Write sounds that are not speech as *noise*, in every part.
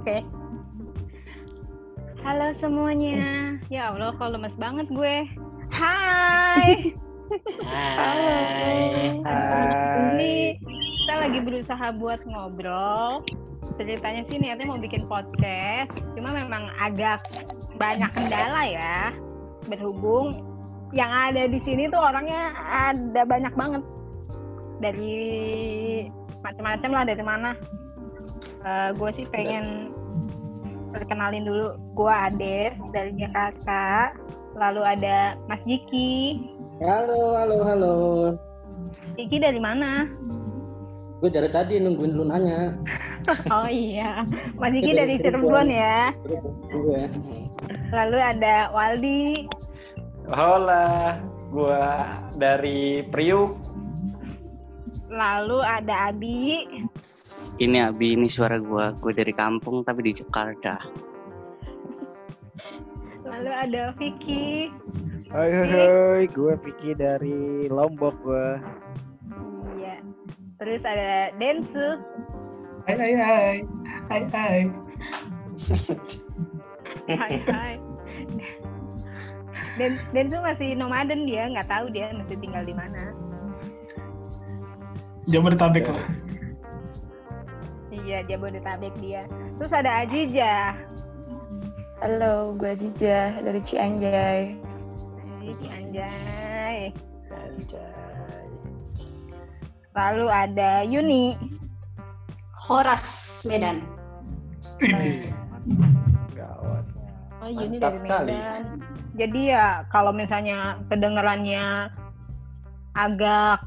Oke. Halo semuanya. Ya Allah, kok lemes banget gue. *laughs* Hai. Hai. Ini kita lagi berusaha buat ngobrol. Ceritanya sih niatnya mau bikin podcast, cuma memang agak banyak kendala ya. Berhubung yang ada di sini tuh orangnya ada banyak banget. Dari macam-macam lah dari mana. Eh, gue sih pengen perkenalin dulu gue Ades dari Jakarta lalu ada Mas Jiki Halo, halo, halo. Jiki dari mana Gue dari tadi nungguin lu nanya. *laughs* oh iya Mas Jiki dari Cirebon ya Gue. lalu ada Waldi Hola, gua dari Priuk. lalu ada Abi Ini Abi, ini suara gua. Gue dari kampung tapi di Jakarta. lalu ada Vicky Hai hai hai, gue Vicky dari Lombok gue. iya terus ada Densu Hai hai hai. Hai hai. hai hai Den Densu masih nomaden dia nggak tahu dia masih tinggal di mana Jabodetabek lah. Iya, Jabodetabek dia. Terus ada Ajija. Halo, gue Ajija dari Cianjay. Ih, Anjay. Anjay. Lalu ada Yuni. Horas Medan. Ini. Gawat. Oh, Yuni Mantap dari kali. Medan. Jadi ya kalau misalnya kedengarannya agak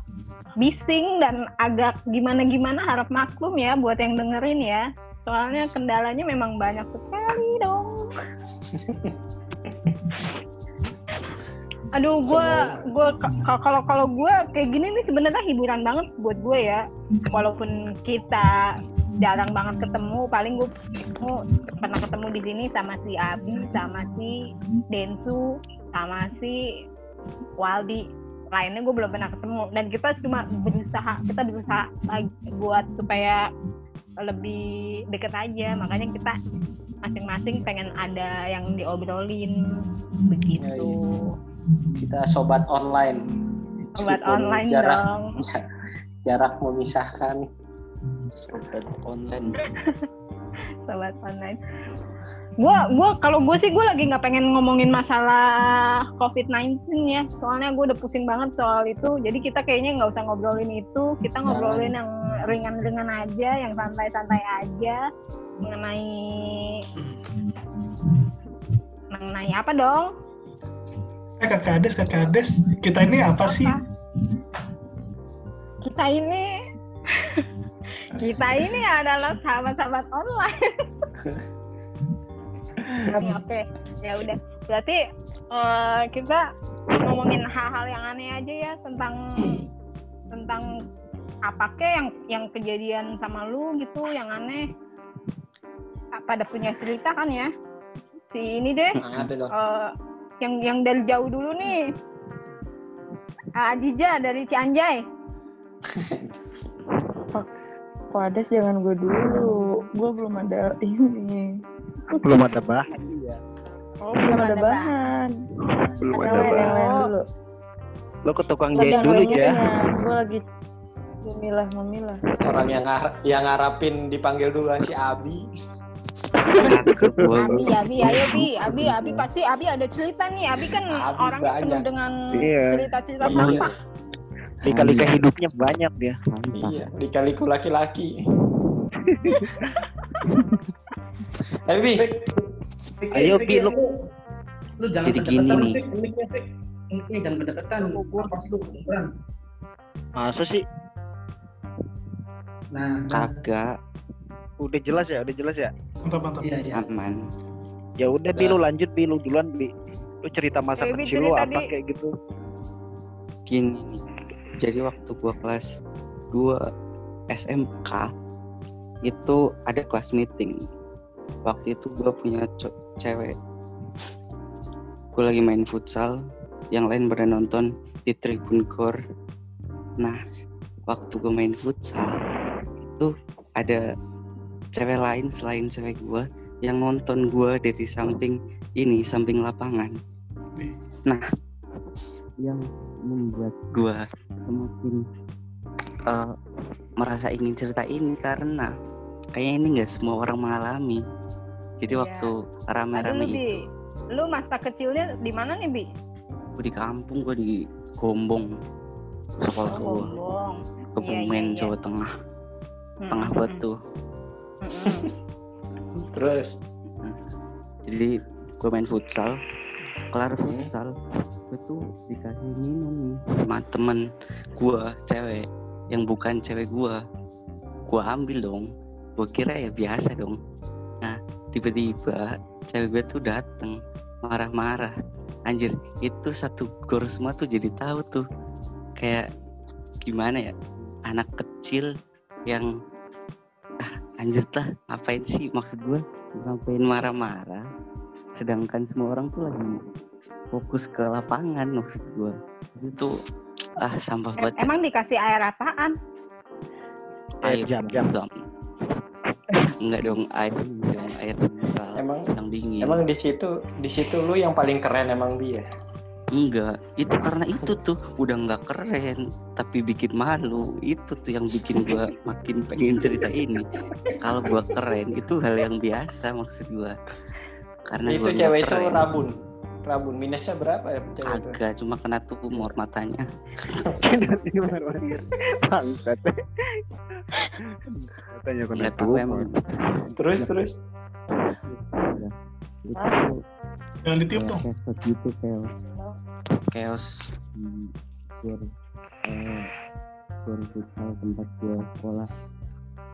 bising dan agak gimana-gimana harap maklum ya buat yang dengerin ya. Soalnya kendalanya memang banyak sekali dong. *laughs* Aduh, gue, gue kalau kalau gue kayak gini nih sebenarnya hiburan banget buat gue ya. Walaupun kita jarang banget ketemu, paling gue pernah ketemu di sini sama si Abi, sama si Densu, sama si Waldi. Lainnya gue belum pernah ketemu dan kita cuma berusaha, kita berusaha lagi buat supaya lebih deket aja. Makanya kita masing-masing pengen ada yang diobrolin begitu. Kita sobat online. Sobat Meskipun online jarak, dong. *laughs* Jarak memisahkan. Sobat online. *laughs* sobat online. Gua gua kalau gue sih gue lagi nggak pengen ngomongin masalah COVID-19 ya. Soalnya gue udah pusing banget soal itu. Jadi kita kayaknya nggak usah ngobrolin itu. Kita ngobrolin yang ringan-ringan aja, yang santai-santai aja mengenai mengenai apa dong? Eh kakak Ades, kakak Ades. Kita ini apa sih? Kita ini *laughs* kita ini adalah sahabat-sahabat online. *laughs* Oke, oke. ya udah. Berarti eh, kita ngomongin hal-hal yang aneh aja ya tentang tentang apa kek yang yang kejadian sama lu gitu yang aneh. Ah, Pada punya cerita kan ya? Si ini deh, Nah, ada eh, yang yang dari jauh dulu nih. Ah, Adija dari Cianjay. Wades jangan gue dulu. Gue belum ada ini. Belum ada bahan. Oh, Belum ada bahan. Belum Yang ada yang bahan. lain dulu. Lo ke tukang jahit dulu gitu ya. Gue lagi memilah memilah. Orang yang ngar yang ngarapin dipanggil duluan si Abi. Abi, Abi, ayo Bi, Abi, Abi pasti Abi ada cerita nih. Abi kan Abi orangnya penuh dengan Iya. cerita-cerita Penuh. sampah. Lika-lika hidupnya banyak dia. Iya, dikaliku laki-laki. *laughs* Tapi Bi, Ayo Ki lu Lu jangan Jadi gini nih. Mic-nya jangan kedekatan. Apa sih lu kedengeran? masa sih? Nah, Kagak Udah jelas ya, udah jelas ya. Mantap mantap. iya iya. aman. Ya udah Bi lu lanjut Bi lu duluan Bi. Lu cerita masa Eh, Bi, kecil lu apa Bi. kayak gitu. Gini nih. Jadi waktu gua kelas 2 SMK itu ada kelas meeting. Waktu itu gua punya cewek. Gue lagi main futsal, yang lain pada nonton di tribun gor. Nah, waktu gue main futsal itu ada cewek lain selain cewek gue yang nonton gue dari samping ini samping lapangan nah yang membuat gue semakin eh, merasa ingin cerita ini karena kayaknya ini nggak semua orang mengalami. Jadi Iya. waktu rame-rame itu. Lu masa kecilnya di mana nih bi? gue di kampung gue di Gombong sekolah gue Gombong. Kebumen iya, iya. Jawa Tengah. Mm, tengah mm, batu mm, mm. Terus? Jadi gue main futsal. Kelar Hmm. futsal. Gue tuh dikasih minum nih sama temen gue cewek. Yang bukan cewek gue gue ambil dong gue kira ya biasa dong. Nah tiba-tiba cewek gue tuh dateng marah-marah. Anjir itu satu gor semua tuh jadi tahu tuh. Kayak gimana ya anak kecil yang ah anjir lah ngapain sih maksud gue ngapain marah-marah? Sedangkan semua orang tuh lagi fokus ke lapangan maksud gue itu ah sampah banget. Emang dikasih air apaan? air jam, jam. jam. Enggak dong air dong air mineral emang yang dingin. emang di situ di situ lu yang paling keren emang dia. enggak. Itu karena itu tuh. Udah nggak keren tapi bikin malu. Itu tuh yang bikin gua *laughs* makin pengen cerita ini. Kalau gua keren itu hal yang biasa maksud gua. Karena itu gua cewek itu rabun. Rabun minusnya berapa ya itu? agak cuma kena tumor matanya Bangsat. Katanya kena tumor. Terus terus. itu Jangan ditiup dong. gitu chaos chaos eh, gor futsal tempat gua sekolah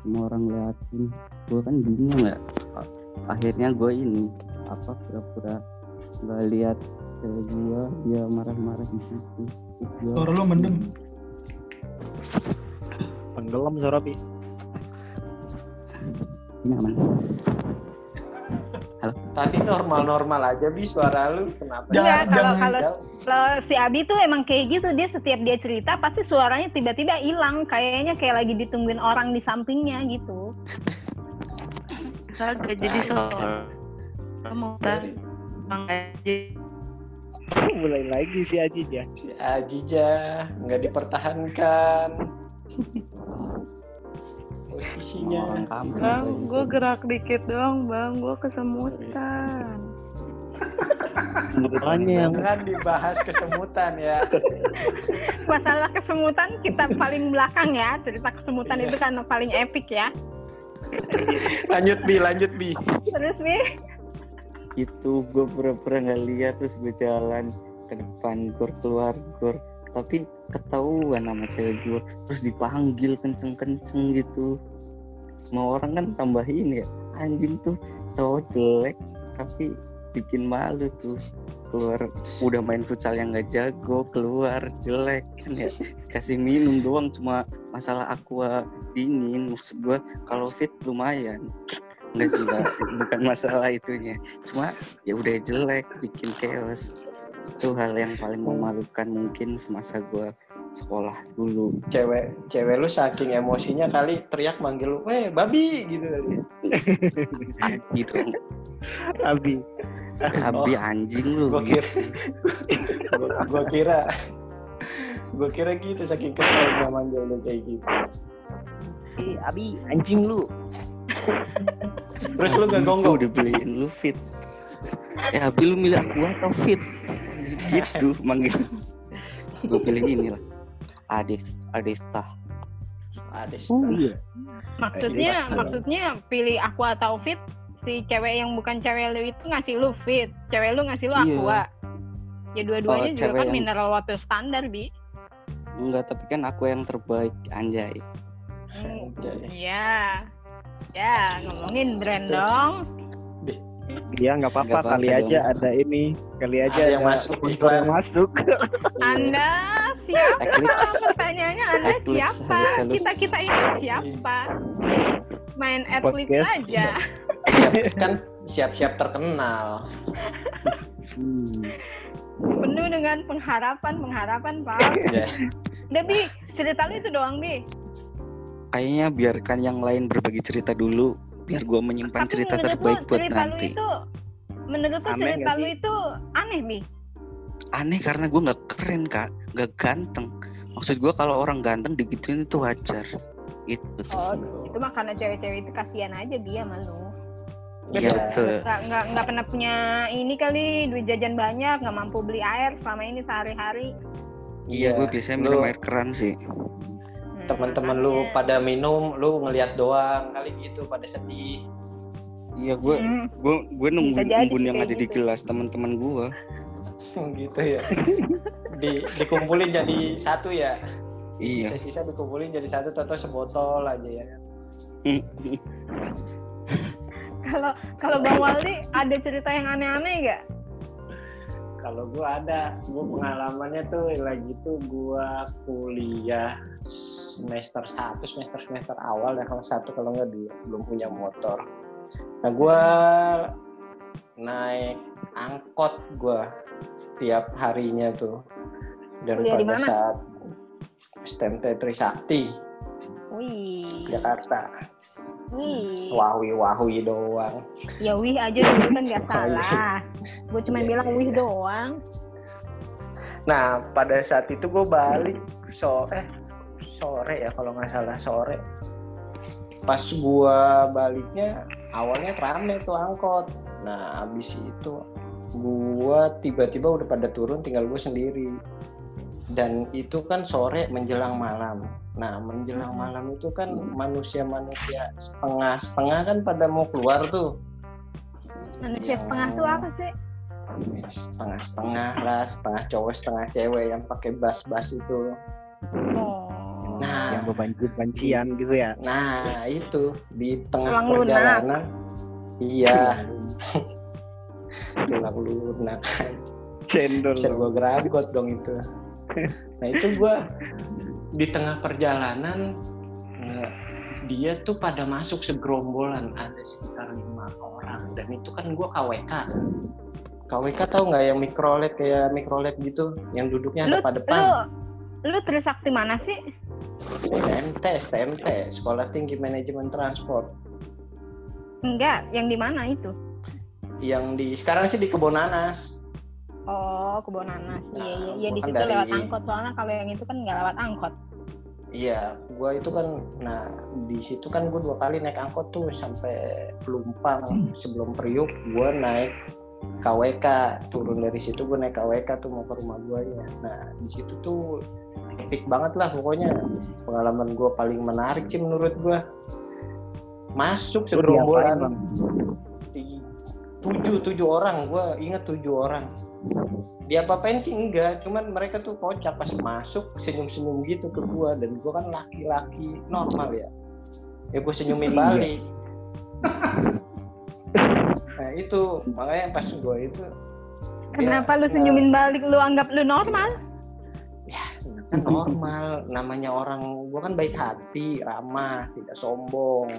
semua orang liatin gua kan bingung ya akhirnya gua ini apa pura-pura nggak lihat cewek gua dia marah-marah di situ Suara lu mendem. Tenggelam suara Bi. ini aman Tadi normal-normal aja bi suara lu kenapa? Iya, Jangan- kalau jangan- kalau Jauh. kalau si Abi tuh emang kayak gitu dia setiap dia cerita pasti suaranya tiba-tiba hilang kayaknya kayak lagi ditungguin orang di sampingnya gitu. Kagak jadi soal mau Dari tang aja. *laughs* Mulai lagi si Aji ya. si Ajija nggak dipertahankan *laughs* posisinya. Bang, gue gerak dikit doang, bang. Gue kesemutan. Makanya yang Jangan dibahas kesemutan ya. *laughs* Masalah kesemutan kita paling belakang ya cerita kesemutan Iya. itu kan paling epic ya. Lanjut bi, lanjut bi. Terus Bi, itu gue pura-pura nggak lihat terus gue jalan ke depan gor keluar gor. Tapi ketahuan sama cewek gue terus dipanggil kenceng-kenceng gitu. Semua orang kan tambahin ya anjing tuh cowok jelek tapi bikin malu tuh. Keluar udah main futsal yang nggak jago keluar jelek kan ya. Kasih minum doang cuma masalah aqua dingin. Maksud gue kalau fit lumayan Enggak sih Mbak, bukan masalah itunya. Cuma ya udah jelek, bikin chaos. Itu hal yang paling memalukan mungkin semasa gua sekolah dulu. Cewek, cewek lu saking emosinya kali teriak manggil lu, "Weh, babi!" gitu kali. Abi dong, Abi. Abi anjing lu. Gua kira gua, gua kira gua kira gitu saking kesel gua manggil lu kayak gitu. Eh, Abi, anjing lu. *laughs* Terus lu gak gonggong? udah beliin lu fit. Eh Abi lu milih aku atau fit? Gitu *laughs* manggil. gue pilih ini lah. Ades, Adesta. Ades. iya. maksudnya Pasti, Mas. maksudnya pilih aku atau fit si cewek yang bukan cewek lu itu ngasih lu fit, cewek lu ngasih lu Iya. aqua. Ya dua-duanya Oh, juga kan yang- mineral water standar bi. Enggak, tapi kan aku yang terbaik anjay. Hmm, Anjay. Ya, ya ngomongin brand Tuh. dong. Iya nggak apa-apa kali dong. aja ada ini. Kali aja Ada ada, yang masuk sponsor yang masuk. Anda siapa? Eclipse. Pertanyaannya Anda Eclipse siapa? Kita kita ini siapa? Main Eclipse Podcast. aja. Siap, kan siap-siap terkenal. Hmm. *laughs* Penuh dengan pengharapan, pengharapan, Pak. Ya. Udah, Bi. Cerita lu itu doang, Bi. Kayaknya biarkan yang lain berbagi cerita dulu. biar gue menyimpan Tapi cerita menurut lu terbaik buat cerita lu nanti. itu menurut lu cerita lu itu aneh bi aneh karena gue nggak keren kak. Nggak ganteng. Maksud gue kalau orang ganteng digituin itu wajar. Gitu. Oh itu mah karena cewek-cewek itu kasihan aja bi sama lu. Iya betul. nggak nggak pernah punya ini kali duit jajan banyak nggak mampu beli air selama ini sehari-hari. Iya gue biasanya minum Lu- air keran sih teman-teman lu makanya. pada minum lu ngelihat doang kali gitu pada sedih. Iya gue Hmm, gue gue nungguin sih yang ada di gitu. gelas teman-teman gue gitu ya. Di dikumpulin jadi satu ya? Iya. Sisa-sisa dikumpulin jadi satu atau sebotol aja ya? *laughs* Kalau kalau bang Waldi ada cerita yang aneh-aneh nggak? Kalau gua ada. Gua pengalamannya tuh lagi tuh gua kuliah semester 1 semester semester awal ya kalau satu kalau nggak dua belum punya motor. Nah gua naik angkot gua setiap harinya tuh. Dan Kuliah pada saat STMT Trisakti wih. Jakarta. Wih. Wahui wahui doang. Ya wih aja dulu kan nggak *laughs* Oh, iya. salah. Gue cuma Iya, bilang iya, wih iya. doang. Nah, pada saat itu gue balik sore, sore ya kalau nggak salah sore. Pas gua baliknya awalnya rame tuh angkot. Nah, habis itu gua tiba-tiba udah pada turun, tinggal gue sendiri. Dan itu kan sore menjelang malam. Nah, menjelang Hmm. malam itu kan manusia-manusia setengah-setengah kan pada mau keluar tuh. manusia Yang- setengah tuh apa sih Setengah-setengah lah, setengah cowok, setengah cewek yang pakai bas-bas itu. oh Nah, yang bebanci-bancian gitu ya Nah, itu di tengah Tulang lunak. perjalanan. Iya, *laughs* tulang lunak. cendol Bisa gue geragot dong itu. Nah, itu gua di tengah perjalanan eh, dia tuh pada masuk segerombolan ada sekitar lima orang dan itu kan gua KWK. KWK tahu nggak yang mikrolet kayak mikrolet gitu yang duduknya lu depan lu depan. lu Trisakti mana sih STMT, STMT, Sekolah Tinggi Manajemen Transport. enggak yang di mana itu Yang di sekarang sih di Kebonanas. oh kebun nanas iya Nah, iya iya gua di situ dari- lewat angkot soalnya kalau yang itu kan nggak lewat angkot Iya, gua itu kan, nah di situ kan gue dua kali naik angkot tuh sampai Pelumpang sebelum Priuk, gua naik KWK turun dari situ gue naik KWK tuh mau ke rumah guanya. Nah di situ tuh epic banget lah pokoknya pengalaman gue paling menarik sih menurut gua. Masuk segerombolan tujuh tujuh orang, gua inget tujuh orang. Dia apa-apain sih enggak, cuman mereka tuh kocak pas masuk senyum-senyum gitu ke gua dan gua kan laki-laki normal ya. Ya gue senyumin Iya. balik. nah itu makanya pas gua itu kenapa dia lu senyumin balik lu anggap lu normal kan normal. Namanya orang gua kan baik hati ramah tidak sombong.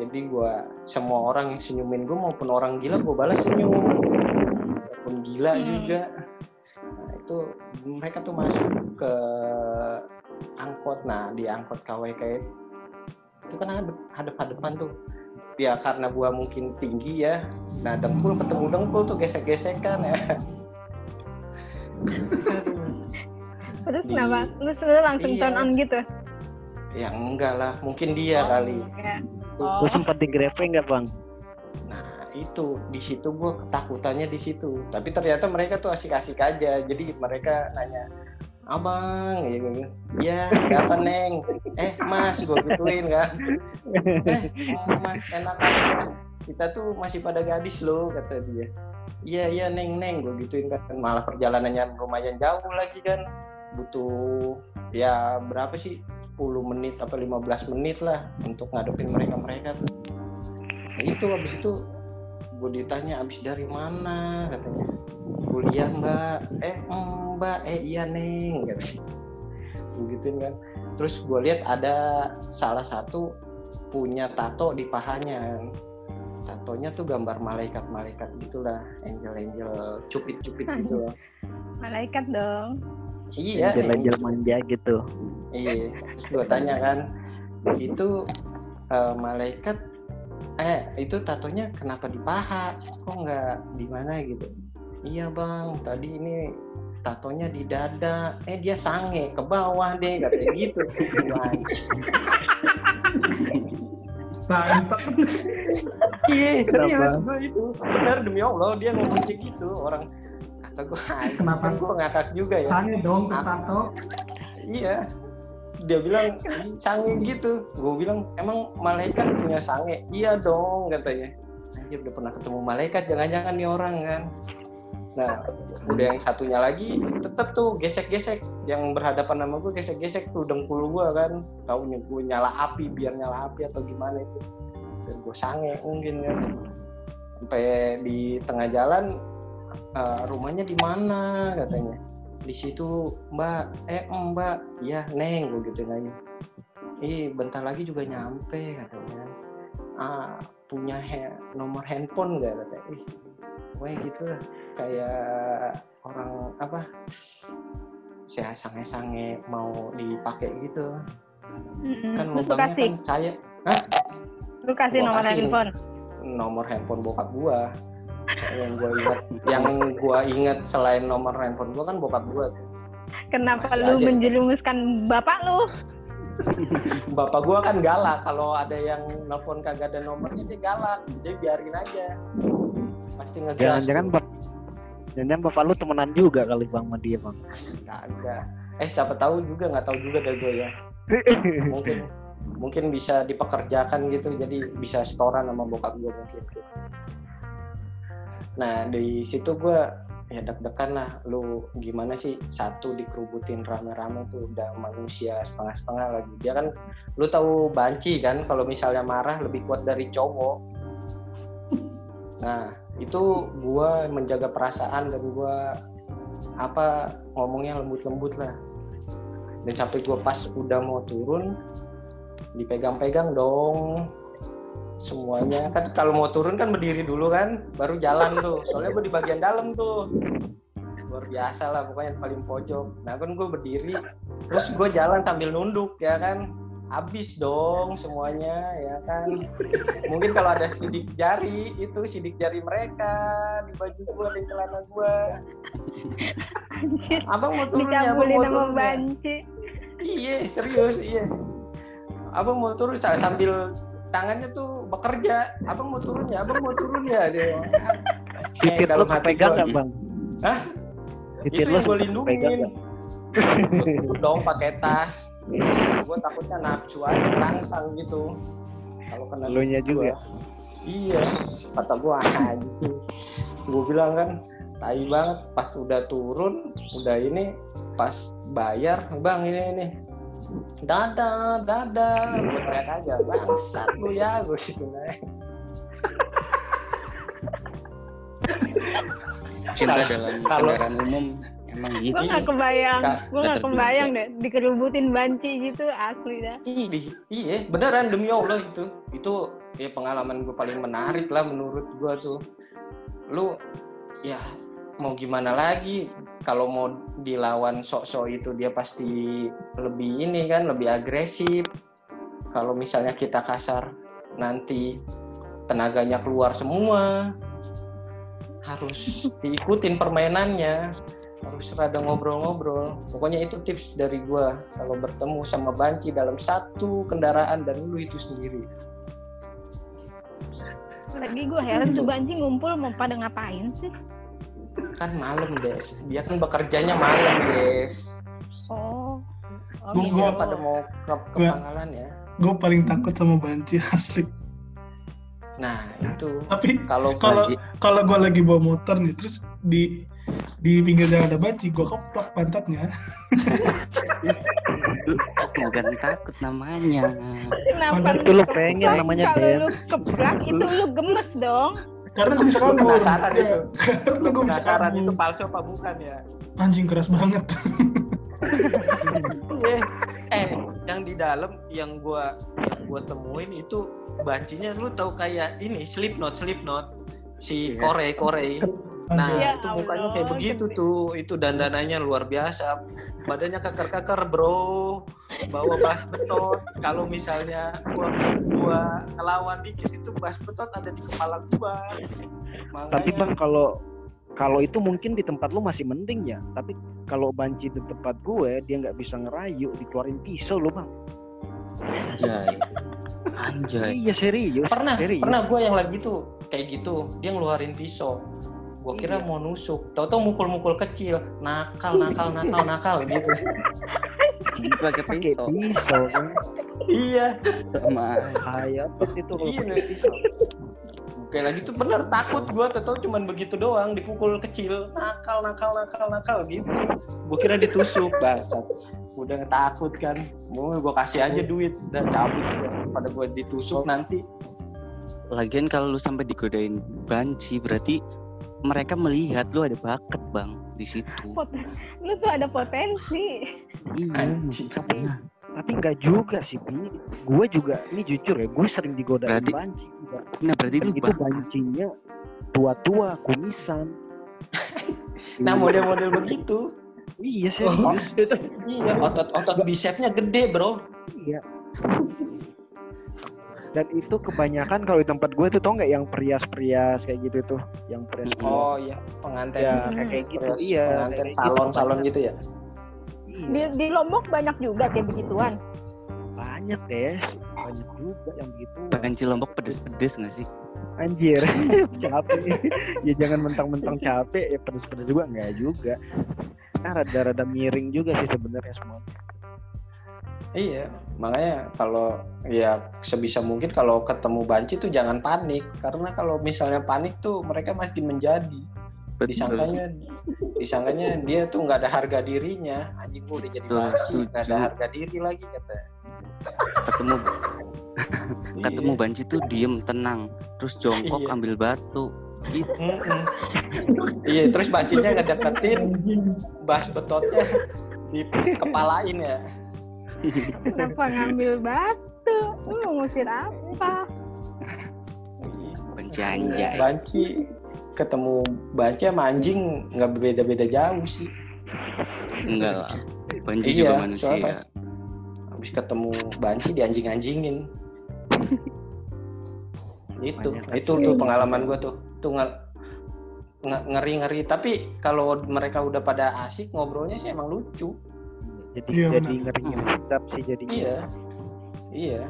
Jadi gua semua orang yang senyumin gua maupun orang gila gua balas senyum. Walaupun gila Hmm. juga. Nah itu mereka tuh masuk ke angkot. Nah di angkot KWK itu kan hadap hadap hadapan tuh. Ya karena gua mungkin tinggi ya. Nah dengkul ketemu dengkul tuh gesek-gesekan ya. *laughs* terus Di- kenapa lu lu langsung Iya. turn on gitu Ya enggak lah, mungkin dia Oh, kali. enggak. Tuh. Oh. Lu sempat digrepe nggak bang? Nah itu di situ gue ketakutannya di situ. Tapi ternyata mereka tuh asik-asik aja. Jadi mereka nanya, abang, ya gue ya apa neng? Eh mas, gue gituin kan. Eh oh, mas enak aja. Kita tuh masih pada gadis loh kata dia. Iya iya neng neng gue gituin kan. Malah perjalanannya lumayan jauh lagi kan. Butuh ya berapa sih 10 menit atau 15 menit lah untuk ngadepin mereka-mereka tuh. Nah, itu habis itu gue ditanya habis dari mana katanya. Kuliah mbak, eh mbak, eh iya neng katanya. Begituin kan. Terus gue lihat ada salah satu punya tato di pahanya. Tatonya tuh gambar malaikat-malaikat gitulah, angel-angel cupit-cupit gitu loh. malaikat dong Iya, Anjel-anjel manja gitu. Iya, terus gue tanya kan, itu eh, malaikat eh itu tatonya kenapa di paha? Kok nggak di mana gitu? Iya bang tadi ini tatonya di dada. Eh dia sange ke bawah deh katanya gitu. Bangsat. iya serius gue itu benar demi allah dia ngomong kayak gitu orang kata gue *laughs* Kenapa? kan gue ngakak juga ya. Sange dong tuh tato. iya. Dia bilang "Ih, sange gitu. Gue bilang emang malaikat punya sange? Iya dong katanya. Anjir udah pernah ketemu malaikat jangan-jangan nih orang kan. Nah udah yang satunya lagi tetap tuh gesek-gesek. Yang berhadapan sama gue gesek-gesek tuh dengkul gue kan. Tahu nih gue nyala api biar nyala api atau gimana itu. Dan gue sange mungkin kan. Sampai di tengah jalan "Eh, rumahnya di mana katanya. Di situ mbak eh mbak. Iya neng gue gitu nanya ih bentar lagi juga nyampe katanya. Ah punya he- nomor handphone gak katanya. Ih gue gitu. Lah kayak orang apa saya sange-sange mau dipakai gitu. Kan lu kasih, kan saya lu kasih Gua nomor kasih. handphone. nomor handphone bokap gua yang gua ingat yang gua ingat selain nomor handphone gua kan bokap gua Kenapa Masih lu aja. menjerumuskan bapak lu? *laughs* bapak gua kan galak kalau ada yang nelfon kagak ada nomornya dia galak jadi biarin aja pasti ngegas Jangan-jangan tuh. bap Jangan bapak lu temenan juga kali bang sama dia bang. kagak eh siapa tahu juga nggak tahu juga dah gue ya *laughs* mungkin mungkin bisa dipekerjakan gitu jadi bisa setoran sama bokap gue mungkin nah di situ gue ya deg-degan lah lu gimana sih satu dikerubutin rame-rame tuh udah manusia setengah-setengah lagi. Dia kan lu tahu banci kan kalau misalnya marah lebih kuat dari cowok. Nah itu gua menjaga perasaan dan gua apa ngomongnya lembut-lembut lah. Dan sampai gua pas udah mau turun dipegang-pegang dong semuanya. Kan kalau mau turun kan berdiri dulu kan baru jalan tuh. Soalnya gue di bagian dalam tuh. Luar biasa lah pokoknya paling pojok. Nah kan gue berdiri. Terus gue jalan sambil nunduk ya kan? Habis dong semuanya ya kan? Mungkin kalau ada sidik jari itu sidik jari mereka di baju gue di celana gue Anjir, abang mau turun ya abang mau turun ya? Banci. Iya, serius, iya. Abang mau turun sa- sambil tangannya tuh bekerja. Abang mau turun ya, abang mau turun ya. Dia. Lu hati kepegang gua, nggak bang? Hah? Itu yang gue lindungin. dong pakai tas. Gue takutnya nafsu aja rangsang gitu. Kalau kena Lu nya juga? gua. Iya, kata gue ah gitu. Gue bilang kan, tai banget. Pas udah turun, udah ini, pas bayar, bang ini ini. Dadah, dadah, gue teriak aja, bangsat lu ya, gue gitu cinta dalam kalau- kendaraan umum emang gitu. Gue gak kebayang, gue gak kebayang deh dikerubutin banci gitu asli dah. Ih, iya beneran demi Allah itu. Itu ya pengalaman gue paling menarik lah menurut gue tuh. Lu ya mau gimana lagi kalau mau dilawan sok-sok itu dia pasti lebih ini kan lebih agresif kalau misalnya kita kasar nanti tenaganya keluar semua harus *laughs* diikutin permainannya harus rada ngobrol-ngobrol. Pokoknya itu tips dari gua kalau bertemu sama banci dalam satu kendaraan dan lu itu sendiri. Lagi gue heran tuh *laughs* banci ngumpul mau pada ngapain sih? Kan malam, Des. Dia kan bekerjanya malam, Des. Oh, oh. Dia gua- pada mau ke, ke gua- ya. Gue paling takut sama banci asli. Nah, itu Tapi kalau kalau kalau gue lagi bawa motor nih, terus di di pinggir jalan ada banci, gue keplak pantatnya. bukan takut namanya Kenapa. Itu lu pengen namanya Kalau lu keplak itu lu gemes dong. Karena gue bisa kabur. penasaran Ya, itu. *laughs* Karena gue bisa kabur. itu palsu apa bukan ya? Anjing keras banget. Iya. *laughs* eh, yang di dalam yang gua yang gua temuin itu bancinya lu tahu kayak ini Slipknot, Slipknot si Iya. Kore Kore. Nah, Anjing. Ya itu mukanya kayak begitu gede. tuh. Itu dandanannya luar biasa. Badannya kakar-kakar, Bro. bawa bas betot kalau misalnya gua gua ngelawan dikit itu bas betot ada di kepala gua Makanya, Tapi bang kalau kalau itu mungkin di tempat lu masih mending ya. Tapi kalau banci di tempat gue dia nggak bisa ngerayu, dikeluarin pisau lo bang. Anjay. Anjay. Iya serius. pernah serius. pernah gua yang lagi tuh kayak gitu dia ngeluarin pisau gua kira Iya. mau nusuk. Tau-tau mukul-mukul kecil. Nakal nakal nakal nakal gitu. *laughs* Pakai pisau. pisau kan. iya. Sama banget itu? Iya, kayak lagi tuh. Bener takut gua. Tau cuman begitu doang dipukul kecil. Nakal nakal nakal nakal gitu. Gua kira ditusuk basat udah takut kan. Mau gua kasih aja duit. Udah cabut gua. Pada gua ditusuk nanti. Lagian kalau lu sampai digodain banci berarti mereka melihat lu ada bakat bang di situ. Poten- lu tuh ada potensi Iya. Tapi tapi nggak juga sih Pi. Gue juga ini jujur ya, gue sering digodain Berarti- banci. juga. Nah berarti Dan lu itu bancinya tua-tua, kumisan. *laughs* nah model-model begitu Iya Oh, serius. itu iya otot-otot bicepnya gede bro Iya. Dan itu kebanyakan kalau di tempat gue tuh tau nggak yang perias-perias kayak gitu tuh, yang perias-perias. oh iya pengantin ya Hmm. kayak kayak gitu. Terus Iya. pengantin kayak gitu salon-salon banyak. gitu ya Iya, di, di Lombok banyak juga kayak begituan banyak deh, banyak juga yang begitu. Banci lombok pedes-pedes gak sih? Anjir, *laughs* capek. ya jangan mentang-mentang capek, ya pedes-pedes juga nggak juga. Nah, rada-rada miring juga sih sebenarnya semua. Iya, makanya kalau ya sebisa mungkin kalau ketemu banci tuh jangan panik karena kalau misalnya panik tuh mereka makin menjadi. Disangkanya disangkanya dia tuh nggak ada harga dirinya. Anjing gua udah jadi Betul, banci, nggak ada harga diri lagi kata. ketemu *laughs* Iya. ketemu banci tuh diem tenang terus jongkok Iya. ambil batu gitu iya, terus bancinya ngedeketin bas betotnya di kepalain ya. Kenapa ngambil batu? Lu mau ngusir apa? Banci anjay Banci. Ketemu banci sama anjing nggak beda-beda jauh sih. enggak lah. Banci Iya, juga manusia. soalnya- habis ketemu banci dianjing-anjingin. Itu Banyak itu tuh pengalaman gue tuh. Tuh nge- nge- ngeri-ngeri. Tapi kalau mereka udah pada asik ngobrolnya sih emang lucu Jadi Iya, jadi benar. ngeri-ngeri sedap sih jadi. iya. Iya.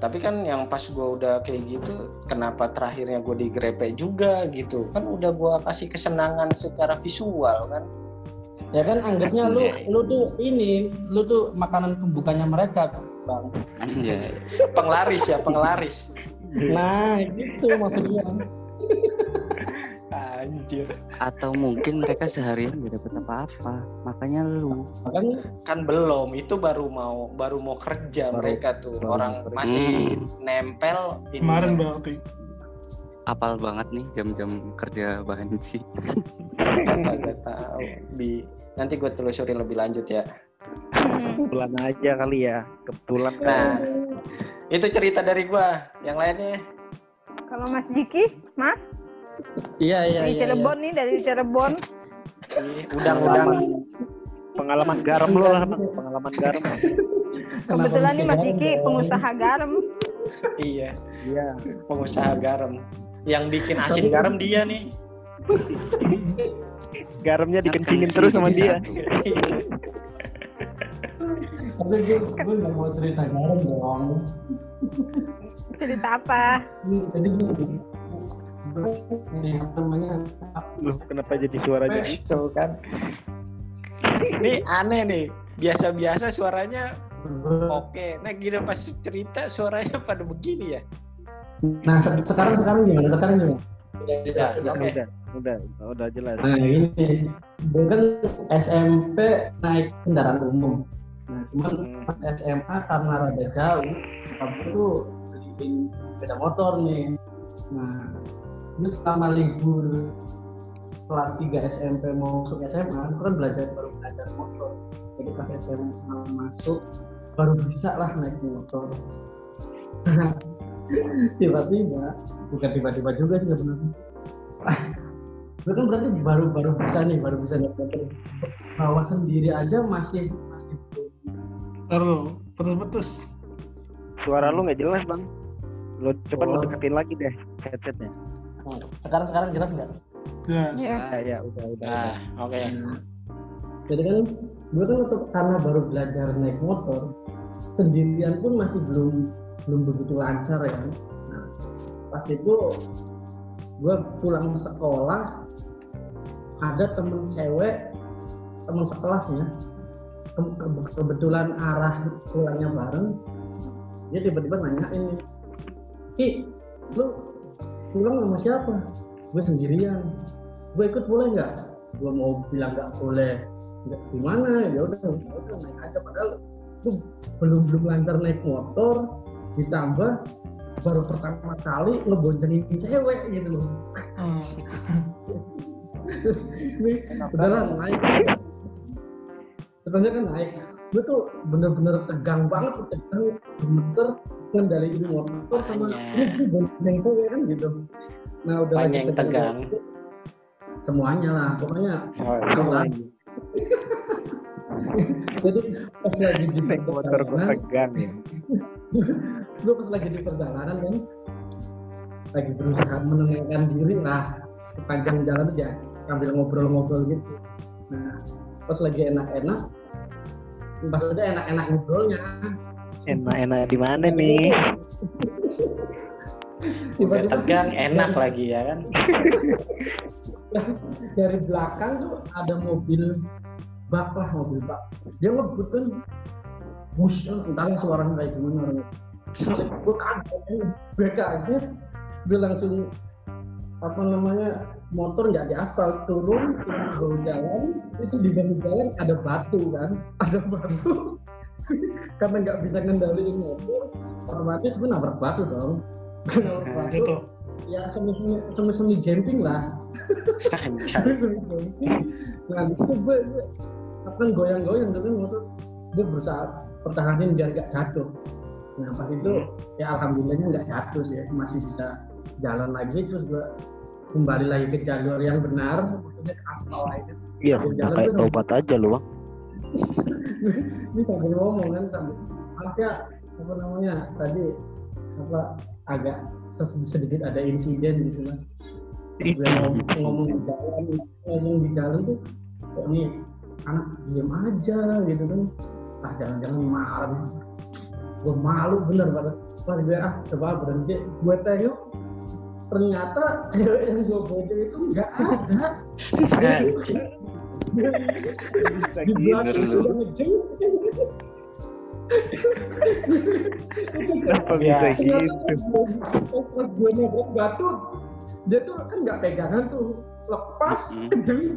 Tapi kan yang pas gue udah kayak gitu kenapa terakhirnya gue digrepe juga gitu? Kan udah gue kasih kesenangan secara visual kan. Ya kan anggapnya lu Anjay. lu tuh ini lu tuh makanan pembukanya mereka bang. Anjay penglaris ya penglaris. Nah gitu maksudnya anjir. Atau mungkin mereka seharian gak dapet apa-apa. Makanya lu. Makanya kan belum. Itu baru mau baru mau kerja Baru- mereka tuh. baru orang kerja. masih Hmm. nempel ini. Kemarin berarti. apal banget nih jam-jam kerja banci kan kagak tahu di nanti gue telusuri lebih lanjut ya. Kebetulan aja kali ya. Kebetulan. Kan. nah itu cerita dari gua. Yang lainnya? Kalau Mas Jiki Mas iya iya dari iya, iya. Cirebon nih dari Cirebon Ih, udang-udang Pengalaman garam lo lah. Pengalaman garam. Kebetulan nih Mas Bang? pengusaha garam iya Iya. pengusaha garam yang bikin asin garam dia nih Garamnya dikencingin Kan terus sama dia. tapi gue gue nggak mau cerita garam dong cerita apa jadi gue Loh, kenapa jadi suaranya gitu? tuh kan ini aneh nih biasa-biasa suaranya oke nah gini pas cerita suaranya pada begini ya nah se- sekarang sekarang gimana sekarang gimana udah jelas udah. Udah, udah, udah jelas. Nah ini, gue kan SMP naik kendaraan umum. Nah cuman Hmm. pas SMA karena rada jauh, aku tuh beliin sepeda motor nih. Nah terus selama libur kelas 3 SMP mau masuk SMA, aku kan belajar baru belajar motor. Jadi pas SMA masuk baru bisa lah naik motor. *laughs* tiba-tiba, bukan tiba-tiba juga sih sebenarnya. Gue kan berarti baru baru bisa nih, baru bisa naik motor. Bawa sendiri aja masih masih belum Taruh, putus-putus. Suara lu nggak jelas bang. Coba lu Oh. deketin lagi deh headsetnya. Sekarang sekarang jelas nggak Jelas. Iya. Ah, ya udah udah. Nah, udah. oke. jadi kan gue kan untuk karena baru belajar naik motor sendirian pun masih belum belum begitu lancar ya nah, pas itu gue pulang sekolah ada temen cewek temen sekelasnya ke- ke- kebetulan arah pulangnya bareng dia tiba-tiba nanyain Ki lu pulang sama siapa? Gue sendirian. Gue ikut boleh nggak? Gue mau bilang nggak boleh. Nggak gimana? Ya udah ya udah naik aja. Padahal tuh belum belum lancar naik motor. Ditambah baru pertama kali ngeboncengin cewek gitu loh. Hmm. Udahlah naik. Terusnya kan naik. Gue tuh bener-bener tegang banget tegang gemeter kan dari ini motor sama Makanya. ini gue bonceng cewek kan gitu nah udah lagi yang tegang? semuanya lah pokoknya Oh, lah *laughs* jadi pas lagi di motor gue perjalanan tegang ya. *laughs* gue pas lagi di perjalanan kan lagi berusaha menenangkan diri lah sepanjang jalan aja sambil ngobrol-ngobrol gitu nah pas lagi enak-enak pas udah enak-enak ngobrolnya Enak-enak di mana nih? Udah tegang, enak lagi ya kan? *laughs* dari belakang tuh ada mobil bak lah mobil bak. Dia ngebut kan bus entah suaranya kayak gimana? Orangnya gue kaget gue kaget gue langsung apa namanya motor nggak di aspal turun bahu jalan. Itu di bahu jalan ada batu kan ada batu karena nggak bisa ngendaliin motor otomatis gue nabrak batu dong. Nabrak batu ya semi semi semi jumping lah. Nah itu gue, gue apa kan goyang-goyang kan motor gue berusaha pertahanin biar gak jatuh. Nah pas itu ya alhamdulillahnya nggak jatuh sih masih bisa jalan lagi. Terus gue kembali lagi ke jalur yang benar maksudnya ke aspal lagi Iya, tuh- tobat aja lu bang. Ini sambil ngomong kan sambil makanya apa namanya tadi apa agak sedikit ada insiden gitu gue ngomong, ngomong di jalan ngomong di jalan tuh kok nih anak diem aja gitu kan. Ah jangan-jangan marah gue malu bener banget pas gue ah coba berhenti gue tengok ternyata cewek yang gue bodoh itu nggak ada Gitu. udah ngejeng Kenapa Ya. bisa gitu? pas gue nabrak batu dia tuh kan nggak pegangan tuh lepas kejeng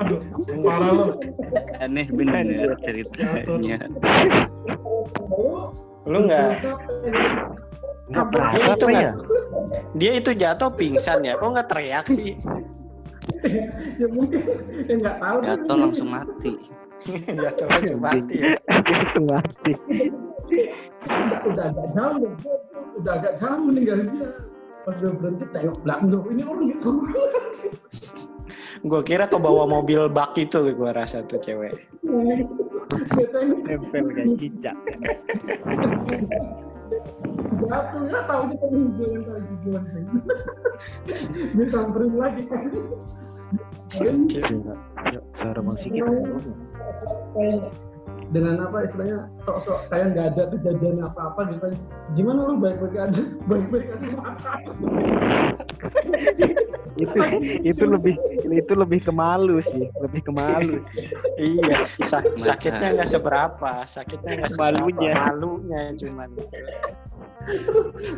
Aduh, parah lo. Aneh bener ceritanya. Lu nggak? Nggak Dia apa itu apa nggak? ya? Dia itu jatuh pingsan ya? Kok nggak teriak sih? Ya mungkin ya nggak tahu. Jatuh langsung mati. *laughs* jatuh langsung mati ya? Itu mati. udah, udah agak jauh udah agak jauh meninggal dia pas gue berhenti tengok belakang loh ini orang gitu Gue kira ke bawa mobil bak itu gue rasa tuh cewek. Tempel kayak cicak. jatuh ya tahu dia pengen jalan dia samperin lagi. Yuk, suara bang Sigit. kayak dengan apa istilahnya sok-sok kayak nggak ada kejadian apa-apa gitu gimana lu baik-baik aja *laughs* baik-baik aja itu itu lebih itu lebih ke malu sih, lebih ke malu. Iya, sak- sakitnya nggak seberapa, sakitnya nggak seberapa, Malunya. malunya cuman.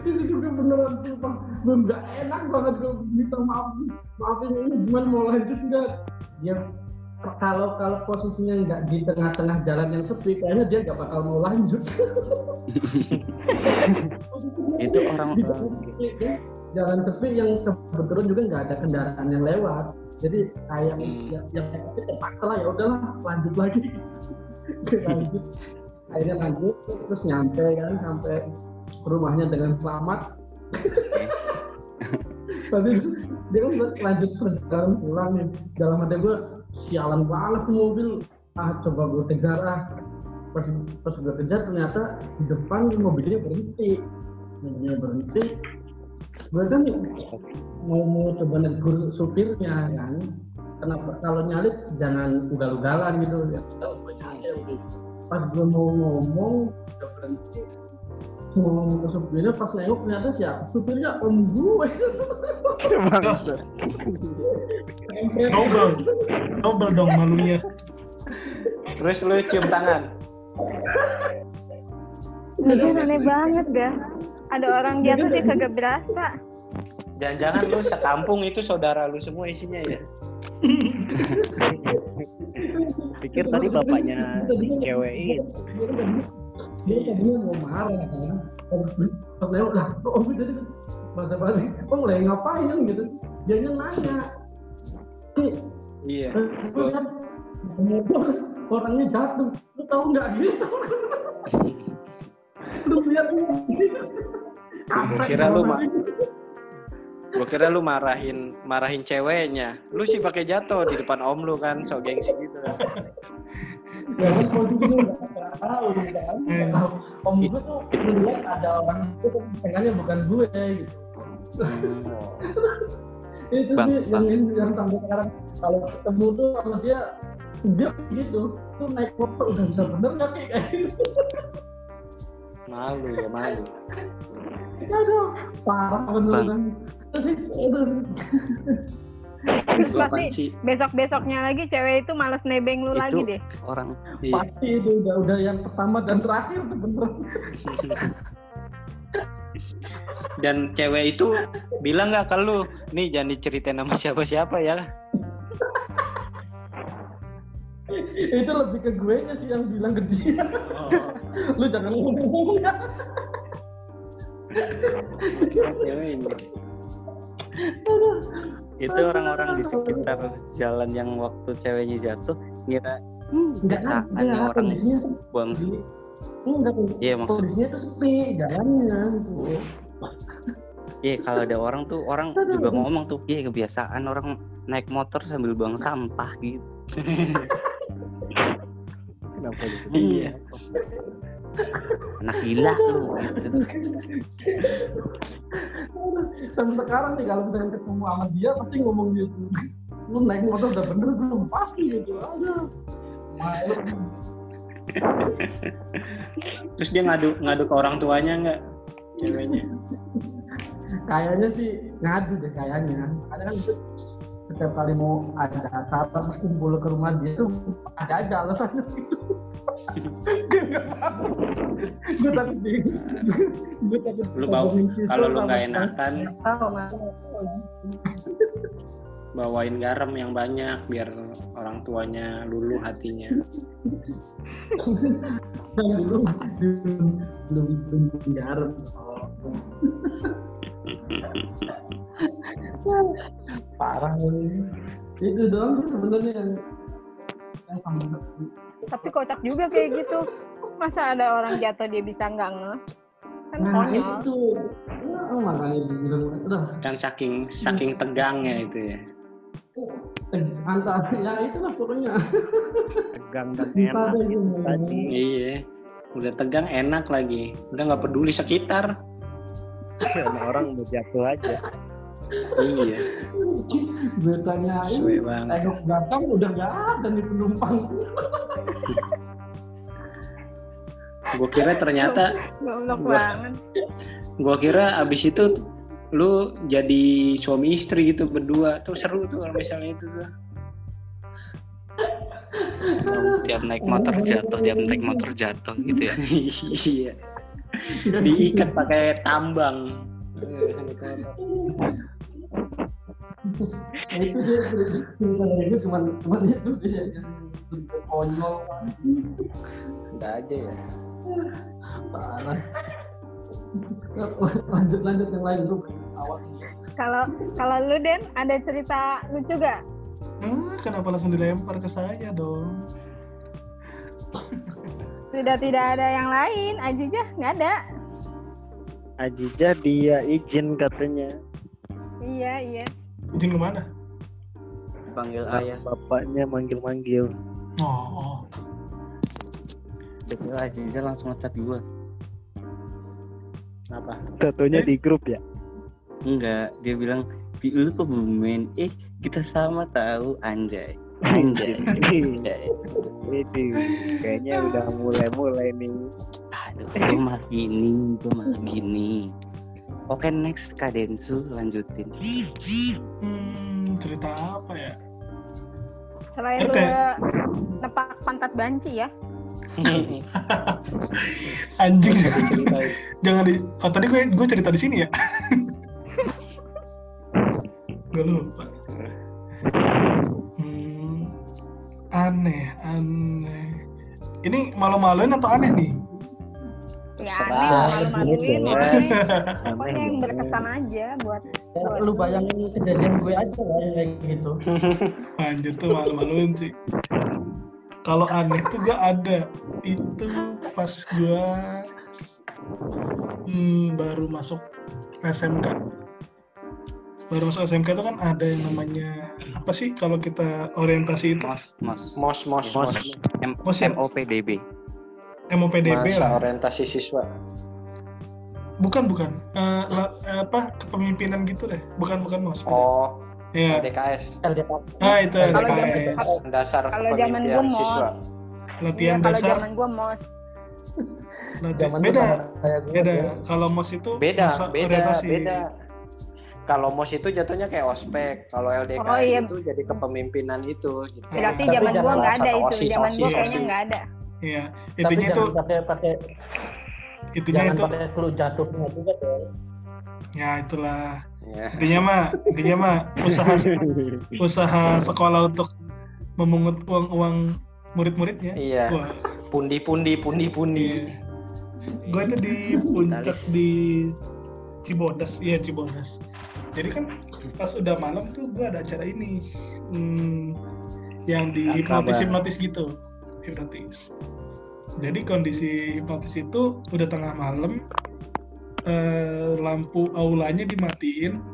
Di situ gue beneran sumpah. Gue nggak enak banget gue minta maaf. Maafin ini gimana mau lanjut nggak? Ya kalau kalau posisinya nggak di tengah-tengah jalan yang sepi kayaknya dia nggak bakal mau lanjut. *laughs* Itu orang di jalan sepi, ya. jalan sepi yang kebetulan juga nggak ada kendaraan yang lewat. Jadi kayak Hmm. ya, yang pasti terpaksa lah ya udahlah lanjut lagi. *laughs* Lanjut. Akhirnya lanjut terus nyampe kan sampai rumahnya dengan selamat. Tapi dia kan lanjut perjalanan pulang nih. Dalam hati gue sialan banget tuh mobil. Ah coba gue kejar ah. Pas pas gue kejar ternyata di depan mobilnya berhenti. Mobilnya berhenti. Gue kan mau mau coba negur supirnya kan kenapa? Kalau nyalip jangan ugal-ugalan gitu. Ya pas gue mau ngomong udah berhenti ngomong ke supirnya pas nengok ternyata siapa supirnya om gue. *laughs* Nobel. Nobel dong malunya. Terus lu cium tangan. Lagian aneh banget gak? Ada orang jatuh dia kagak berasa. Jangan-jangan lu sekampung itu saudara lu semua isinya ya. Pikir tadi bapaknya cewek itu. Dia tadinya mau marah kan pas nengok lah kok om tadi bahasa balik om lagi ngapain? gitu. Dia nanya. "Ki, Iya. lu kan orangnya jatuh. Lu tahu nggak? Gitu *laughs* lu lihat Gua kira lu ma- Gua kira lu marahin marahin ceweknya. Lu sih pakai jatuh di depan om lu kan, so gengsi gitu kan. ya kan posisinya nggak tahu kan nggak tahu om gue tuh ngeliat ada orang itu tapi setengahnya bukan gue gitu itu Bang, sih yang Bang. yang sampai sekarang kalau ketemu tuh sama dia dia gitu tuh naik motor udah bisa bener nggak kayak kayak gitu Malu ya, malu. aduh parah bener Bang. Terus apaan pasti besok-besoknya lagi cewek itu males nebeng lu Itu- lagi deh. orang Iya. pasti itu udah udah yang pertama dan terakhir tuh bener *laughs* Dan cewek itu bilang nggak ke lu, nih jangan diceritain sama siapa-siapa ya. itu lebih ke gue nya sih yang bilang ke dia lu jangan ngomong Ceweknya. Itu orang-orang di sekitar jalan yang waktu ceweknya jatuh ngira hmm, Enggak biasaan ada, orang kondisinya sepi. buang Enggak, Iya, maksud- kondisinya tuh sepi, jalannya gitu. Iya kalau ada orang tuh orang juga ngomong tuh iya kebiasaan orang naik motor sambil buang sampah gitu. Kenapa gitu? Iya. Anak gila lu gitu. Sampai sekarang nih kalau misalnya ketemu sama dia pasti ngomong gitu. Lu naik motor udah bener belum? Pasti gitu. Malu. Terus dia ngadu ngadu ke orang tuanya nggak? Ceweknya. Kayaknya sih ngadu deh kayaknya. Karena kan setiap kali mau ada acara terus kumpul ke rumah dia tuh ada aja alasannya *laughs* gitu. Gue nggak tahu. Gue takut di. Gue takut. Lu bau- Kalau lu tas. enakan, bawain garam yang banyak biar orang tuanya luluh hatinya. *laughs* Dulu belum belum belum garam. Parah ini. Itu doang sih sebenarnya yang yang Tapi kocak juga kayak gitu. Masa ada orang jatuh dia bisa nggak ngeh? Kan Nah konyol. itu nah, makanya dibilang udah Kan saking saking tegangnya itu ya. antara ya itulah pokoknya Tegang dan enak tadi. Iya. Udah tegang enak lagi. Udah nggak peduli sekitar. *laughs* Sama orang udah jatuh aja. Iya. gue tanyain Sesuai banget. tengok belakang udah nggak ada nih penumpang Gue kira ternyata, Goblok Gua- banget. gue kira abis itu lu jadi suami istri gitu berdua tuh seru tuh kalau misalnya itu tuh. Tiap naik motor jatuh, tiap naik motor jatuh gitu ya. *laughs* iya. Diikat pakai tambang. Nah, itu dari gue cuman cuman itu yang konyol Udah aja ya. parah lanjut lanjut yang lain dulu awal Kalau kalau lu Den ada cerita lucu gak? Ah, kenapa langsung dilempar ke saya dong? Sudah tidak ada yang lain, Ajijah nggak ada. Ajija dia izin katanya. Iya iya. Izin ke mana? Panggil ayah. Bapaknya manggil-manggil. Oh, oh. tiba-tiba Aziza langsung ngecat gue Apa? Fotonya di grup ya. enggak dia bilang "Bi, lu kok belum main eh kita sama tahu anjay anjay. Ini kayaknya udah mulai-mulai nih. aduh gue mah gini gue mah gini oke next kadensu lanjutin Hmm, cerita apa ya? Selain lu nepak pantat banci ya. *laughs* Anjing. Jangan di. Oh tadi gue gue cerita di sini ya. *laughs* gue lupa. Aneh, aneh. Ini malu-maluin atau aneh nih? Ya aneh, malu-maluin. Bebas. pokoknya- yang berkesan aja buat Ya, lu bayangin kejadian gue aja lah yang kayak gitu. *laughs* Anjir tuh malu-maluin sih. Kalau aneh tuh gue ada. Itu pas gue hmm, baru masuk SMK. Baru masuk SMK itu kan ada yang namanya apa sih kalau kita orientasi itu mos mos Mos, mos, Mos. mos. M Mos ya? MOPDB MOPDB Masa lah. orientasi siswa. Bukan bukan. Eh, la- eh, apa kepemimpinan gitu deh. Bukan bukan mas. Oh, Iya. LDKS. LDK. Ah itu Kalau LDKS. Dasar Kalau zaman kepemimpinan gua siswa. mos. Latihan kalau dasar. zaman gua mos. latihan- Zaman beda. kayak gue. Beda. ya. Kalau mos itu Beda, beda, orientasi. beda. Kalau MOS itu jatuhnya kayak ospek, kalau LDKS Oh, iya. itu jadi kepemimpinan itu. Jadi Berarti Tapi zaman gua nggak ada itu. OSIS, Zaman gua OSIS, kayaknya nggak ada. Iya. Tapi Intinya itu jangan pakai pakai intinya jangan itu pakai clue jatuhnya juga dong. ya itulah. Ya. Intinya mah intinya mah usaha *laughs* usaha sekolah untuk memungut uang-uang murid-muridnya. Iya. Wah, Pundi-pundi, pundi-pundi. gue itu di puncak di Cibodas, iya Cibodas. Jadi kan pas udah malam tuh gue ada acara ini, hmm, yang di hipnotis hipnotis gitu, hipnotis. Jadi kondisi hipnotis itu udah tengah malam, eh, lampu aulanya dimatiin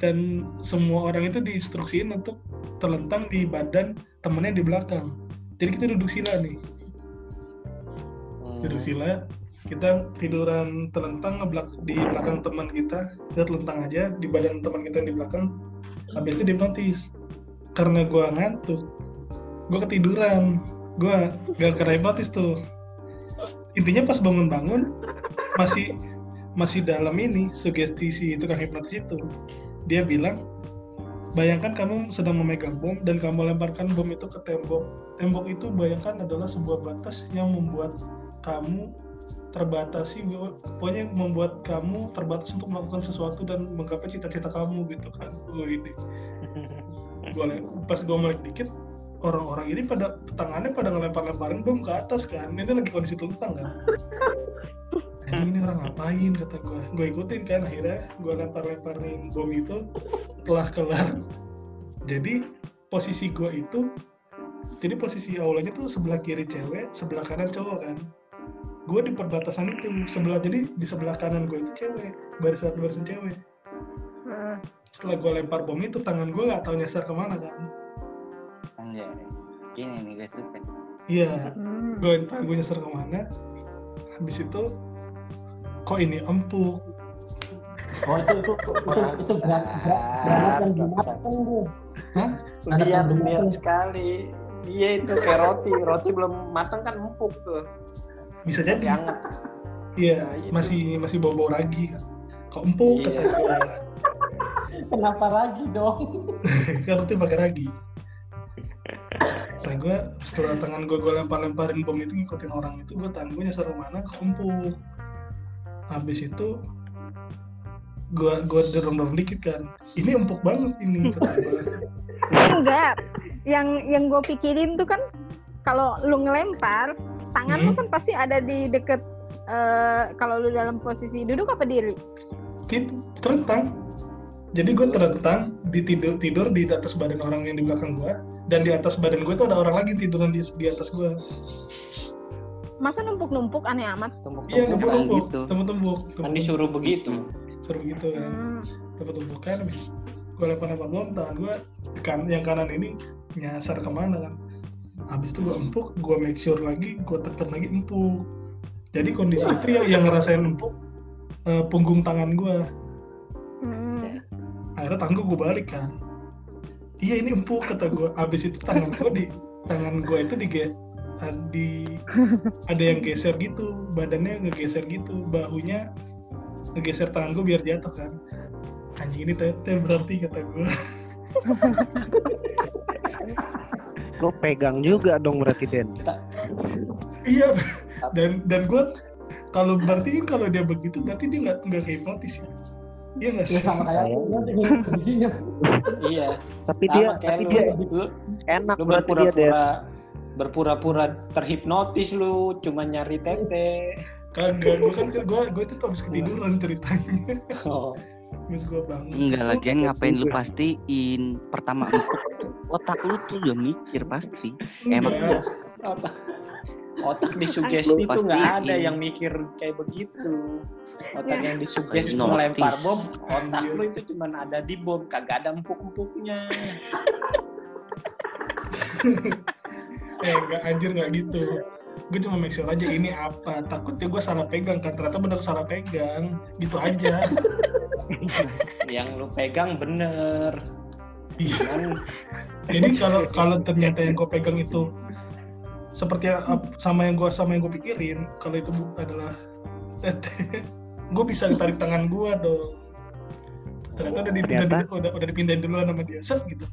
dan semua orang itu diinstruksiin untuk terlentang di badan temennya di belakang. Jadi kita duduk sila nih, Hmm. duduk sila kita tiduran telentang ngeblak di belakang teman kita. Kita telentang aja di badan teman kita yang di belakang. Habis itu dihipnotis karena gua ngantuk gua ketiduran. Gua gak kena hipnotis tuh. Intinya pas bangun-bangun masih masih dalam ini sugesti si tukang hipnotis itu. Dia bilang bayangkan kamu sedang memegang bom dan kamu lemparkan bom itu ke tembok. Tembok itu bayangkan adalah sebuah batas yang membuat kamu terbatasi pokoknya membuat kamu terbatas untuk melakukan sesuatu dan menggapai cita-cita kamu gitu kan. Wih, ini. *laughs* Gua pas gua melek dikit orang-orang ini pada tangannya pada ngelempar-lemparin bom ke atas kan. Ini lagi kondisi telentang kan. Anjing *laughs* ini orang ngapain kata gua. Gua ikutin kan akhirnya gua lempar-lemparin bom itu telah kelar. Jadi posisi gua itu jadi posisi aulanya tuh sebelah kiri cewek sebelah kanan cowok kan gue di perbatasan itu sebelah jadi di sebelah kanan gue itu cewek barisan barisan cewek Hmm. setelah gue lempar bom itu tangan gue nggak tahu nyasar ke mana kan anjay ini nih guys suka iya Hmm. gue tangan gue nyasar ke mana habis itu kok ini empuk Oh itu itu itu itu berat berat yang dimakan tuh. Hah? Niat matang. sekali. Iya itu kayak roti, roti belum matang kan empuk tuh. Bisa Jadi anget. iya Nah, itu. masih masih bau bau ragi kok empuk Iya. *laughs* Kenapa lagi dong? *laughs* kan roti pakai ragi Nah gue setelah tangan gue gue lempar-lemparin bom itu ngikutin orang itu gue tangan gue nyasar ke mana kekumpul habis itu gue gue dorong dorong dikit kan ini empuk banget ini Enggak. Yang yang gue pikirin tuh kan kalau lu ngelempar, tangan lu Hmm. kan pasti ada di deket eh, kalau lu dalam posisi duduk apa diri? Tid- terentang jadi gue terentang di tidur tidur di atas badan orang yang di belakang gue dan di atas badan gue tuh ada orang lagi tiduran di, di atas gue Masa numpuk-numpuk aneh amat? iya Tumpuk-tumpuk. tumpuk tumpuk gitu. tumpuk tumpuk Kan disuruh begitu. seru gitu kan Hmm. dapat tumpukan habis gue bom tangan gue kan yang kanan ini nyasar ke mana kan habis itu gue empuk gue make sure lagi gue tekan lagi empuk. Jadi kondisi itu yang, yang ngerasain empuk eh, punggung tangan gue Hmm. akhirnya tangan gue balik kan. Iya ini empuk kata gue habis itu tangan gue di tangan gue itu di di ada yang geser gitu badannya ngegeser gitu bahunya ngegeser tangan gue biar jatuh kan. Anjing ini tete berarti kata gue *laughs* Lo pegang juga dong berarti Den. iya dan dan gue kalau berarti kan kalau dia begitu berarti dia nggak nggak hipnotis ya iya nggak Ya sih sama kayak kondisinya. *laughs* Iya. Tapi Sama dia kayak tapi lu. dia Lu, enak lu berarti dia Den. berpura-pura berpura-pura terhipnotis lu cuma nyari tete. kagak gue kan gue gue itu habis ketiduran ceritanya Oh. habis gue bangun Enggak lagian ngapain lu pastiin pertama empuk otak lu tuh udah mikir pasti emang Enggak. Otak, *laughs* otak disugesti itu nggak ada pastiin. yang mikir kayak begitu. Otak Ya. yang disugesti melempar bom, otak Iya. lu itu cuma ada di bom, kagak ada empuk-empuknya. *laughs* eh enggak anjir nggak gitu gue cuma make sure aja ini apa takutnya gue salah pegang kan ternyata bener salah pegang gitu aja *laughs* Yang lu pegang bener. Iya. Cuman jadi kalau kalau ternyata yang gue pegang itu seperti sama yang gue sama yang gue pikirin kalau itu adalah *laughs* gue bisa tarik tangan gue dong ternyata udah, di, udah, Ternyata? di- udah, udah dipindahin duluan sama dia set gitu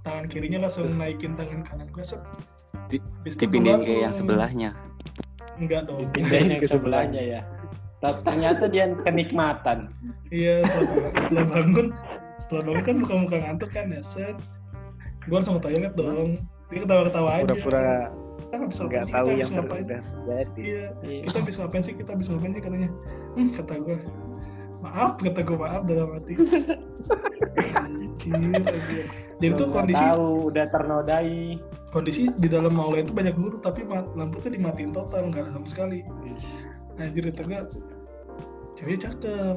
tangan kirinya langsung naikin tangan kanan gue set dipindahin ke yang sebelahnya enggak dong pindahin *laughs* yang sebelahnya ya. Tapi ternyata dia kenikmatan. Iya, setelah, setelah bangun, setelah bangun kan muka-muka ngantuk kan ya, set. Gue langsung ke toilet dong. Dia ketawa-ketawa aja. Pura-pura Kita nggak sih? tahu Kita yang habis ngapain? sudah jadi. Iya, Iya. kita habis ngapain sih? Kita habis ngapain sih katanya? Hmm, kata gue. Maaf, kata gue maaf dalam hati. *laughs* Anjir. Jadi tuh kondisi tahu udah ternodai. kondisi di dalam aula itu banyak guru tapi lampu tuh dimatiin total nggak ada sama sekali. Anjir itu gue ceweknya cakep.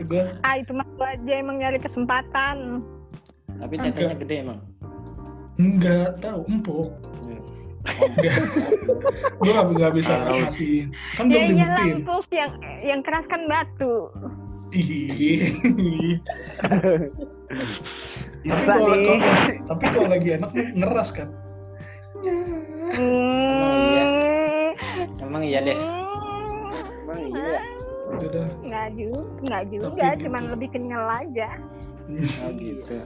Gue Ah itu mah gua aja emang nyari kesempatan. Tapi tetenya gede emang. nggak tahu empuk. Iya. Enggak. gue gak, nggak bisa ngasih. Kan Ya belum dibuktiin. empuk yang yang keras kan batu. Tapi kalau kalau- tapi kalau lagi enak ngeras kan. Hmm. Emang iya des. Emang iya. Udah. Nggak juga, nggak juga, Tapi cuman gitu. lebih kenyal aja. Oh gitu.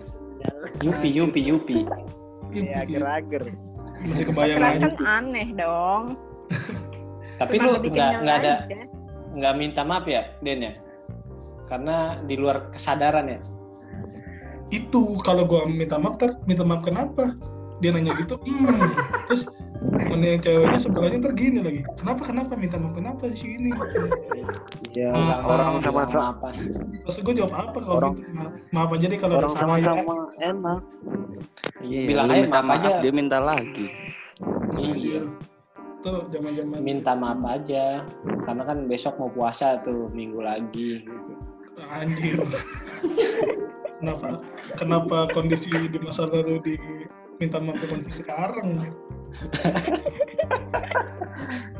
Yupi yupi yupi. Ya ager-ager. Masih kebayang aja. kan aneh dong. Tapi lu nggak nggak ada nggak minta maaf ya Den ya? Karena di luar kesadaran ya. Itu kalau gue minta maaf, ter, minta maaf kenapa? Dia nanya gitu, hmm. terus mana yang ceweknya sebelahnya ntar gini lagi. Kenapa kenapa minta maaf kenapa sih ini? Ya Ah, orang Bilang sama-sama apa? Terus gue jawab apa kalau Orang- gitu? Maaf, maaf aja deh kalau orang salah ya. sama-sama enak. Iya, Iya, bilang aja minta maaf maaf aja. dia minta lagi Iya. Tuh zaman-zaman Minta maaf aja. Karena kan besok mau puasa tuh minggu lagi gitu. Anjir. kenapa kenapa kondisi di masa lalu diminta maaf ke kondisi sekarang? *laughs*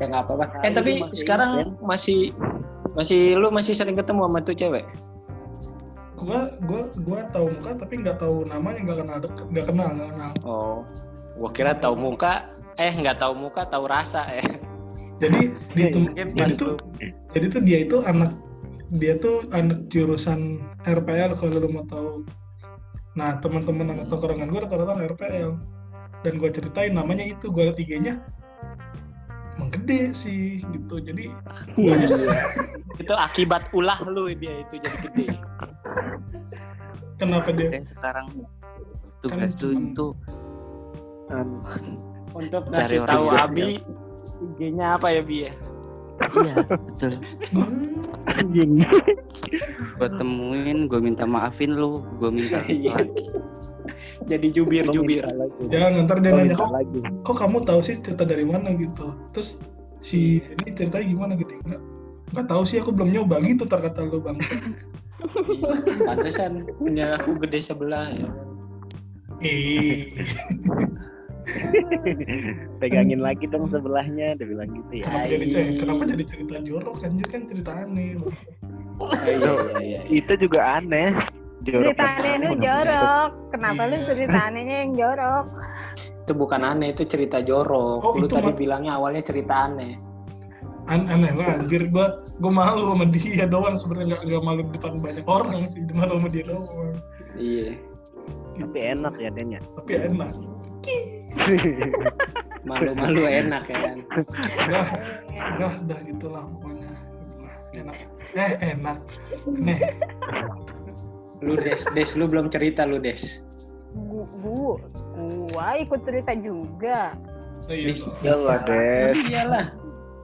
Ya nggak apa-apa. Nah, Eh itu tapi masih sekarang Ben. masih masih lu masih sering ketemu sama tuh cewek? Gua gua gua tahu muka tapi nggak tahu namanya nggak kenal deket nggak kenal nggak kenal. Oh, gua kira tahu muka, eh nggak tahu muka, tahu rasa ya. Jadi *laughs* di tem- Mungkin jadi tuh jadi tuh dia itu anak dia tuh anak jurusan RPL kalau lu mau tahu. Nah teman-teman anak tongkrongan gue rata-rata RPL dan gue ceritain namanya itu gue liat IG-nya emang gede sih gitu jadi gua itu akibat ulah lu dia itu jadi gede. kenapa dia kayak sekarang tugas lu cuman- itu Untuk *laughs* Cari ngasih tahu Abi IG-nya apa ya Bi ya? iya betul Anjing. gue temuin gue minta maafin lu gue minta Iya. lagi Jadi jubir-jubir. Minta lagi. ya ntar dia nanya kok lagi. kok kamu tahu sih cerita dari mana gitu terus si ini ceritanya gimana gitu nggak nggak tahu sih aku belum nyoba gitu terkata lu bang Iya, Pantesan punya aku gede sebelah ya. *laughs* Pegangin lagi dong sebelahnya, dia bilang gitu ya. kenapa jadi cerita, kenapa jadi cerita jorok anjir kan cerita aneh. iya iya Itu juga aneh. Jorok Cerita dan aneh lu jorok. Kenapa lu Iya. cerita anehnya yang jorok? itu bukan aneh itu cerita jorok Oh, lu tadi mah- bilangnya awalnya cerita aneh An aneh lah anjir gua gua malu sama dia doang sebenarnya nggak nggak malu di depan banyak orang sih malu sama dia doang. iya Tapi enak ya Denya. Tapi enak. *laughs* malu-malu enak ya kan Udah, udah, udah gitulah pokoknya. Enak. Eh enak. Nih, lu des des lu belum cerita lu des Gu, gu, gua ikut cerita juga. oh, iya. Ya lah, Des. iyalah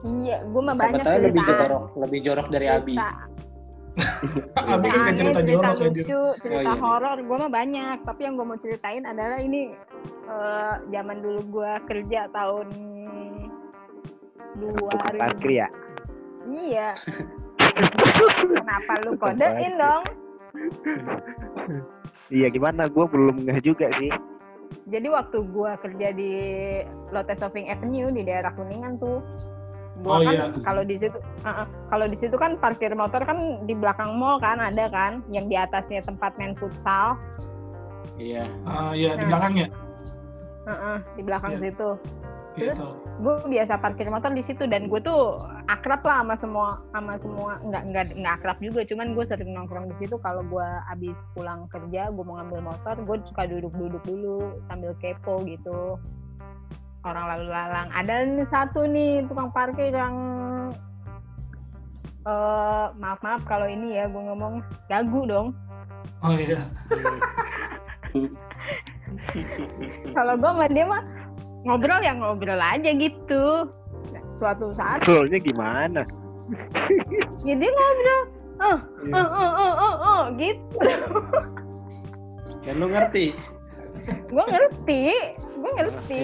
Iya, gua mah siapa banyak tahu lebih cerita. jorok lebih jorok dari Abi Cerita Abi kan nggak aneh, cerita cerita jorok anjir. lucu, cerita Oh, iya. horor, gue mah banyak. Tapi yang gue mau ceritain adalah ini eh, zaman dulu gue kerja tahun 2000. parkir ya. Iya. *laughs* Kenapa lu kodein dong? Iya gimana? Gue belum ngeh juga sih. Jadi waktu gue kerja di Lotte Shopping Avenue di daerah Kuningan tuh, gue Oh, kan iya. kalau di situ, uh-uh, kalau di situ kan parkir motor kan di belakang mall kan ada kan, yang di atasnya tempat main futsal. iya Ah iya di Nah. belakangnya. Uh-uh, di belakang Iya. situ. Terus? Gitu. gue biasa parkir motor di situ dan gue tuh akrab lah sama semua sama semua nggak nggak nggak akrab juga cuman gue sering nongkrong di situ kalau gue abis pulang kerja gue mau ngambil motor gue suka duduk-duduk dulu sambil kepo gitu orang lalu lalang ada nih satu nih tukang parkir yang eh maaf maaf kalau ini ya gue ngomong gagu dong Oh iya. *laughs* kalau gue sama dia mah ngobrol ya ngobrol aja gitu. Nah, suatu saat Soalnya gimana? *laughs* ya dia ngobrol. Oh Iya. oh oh oh oh, oh gitu. Kan lu ngerti. Gue ngerti gue ngerti.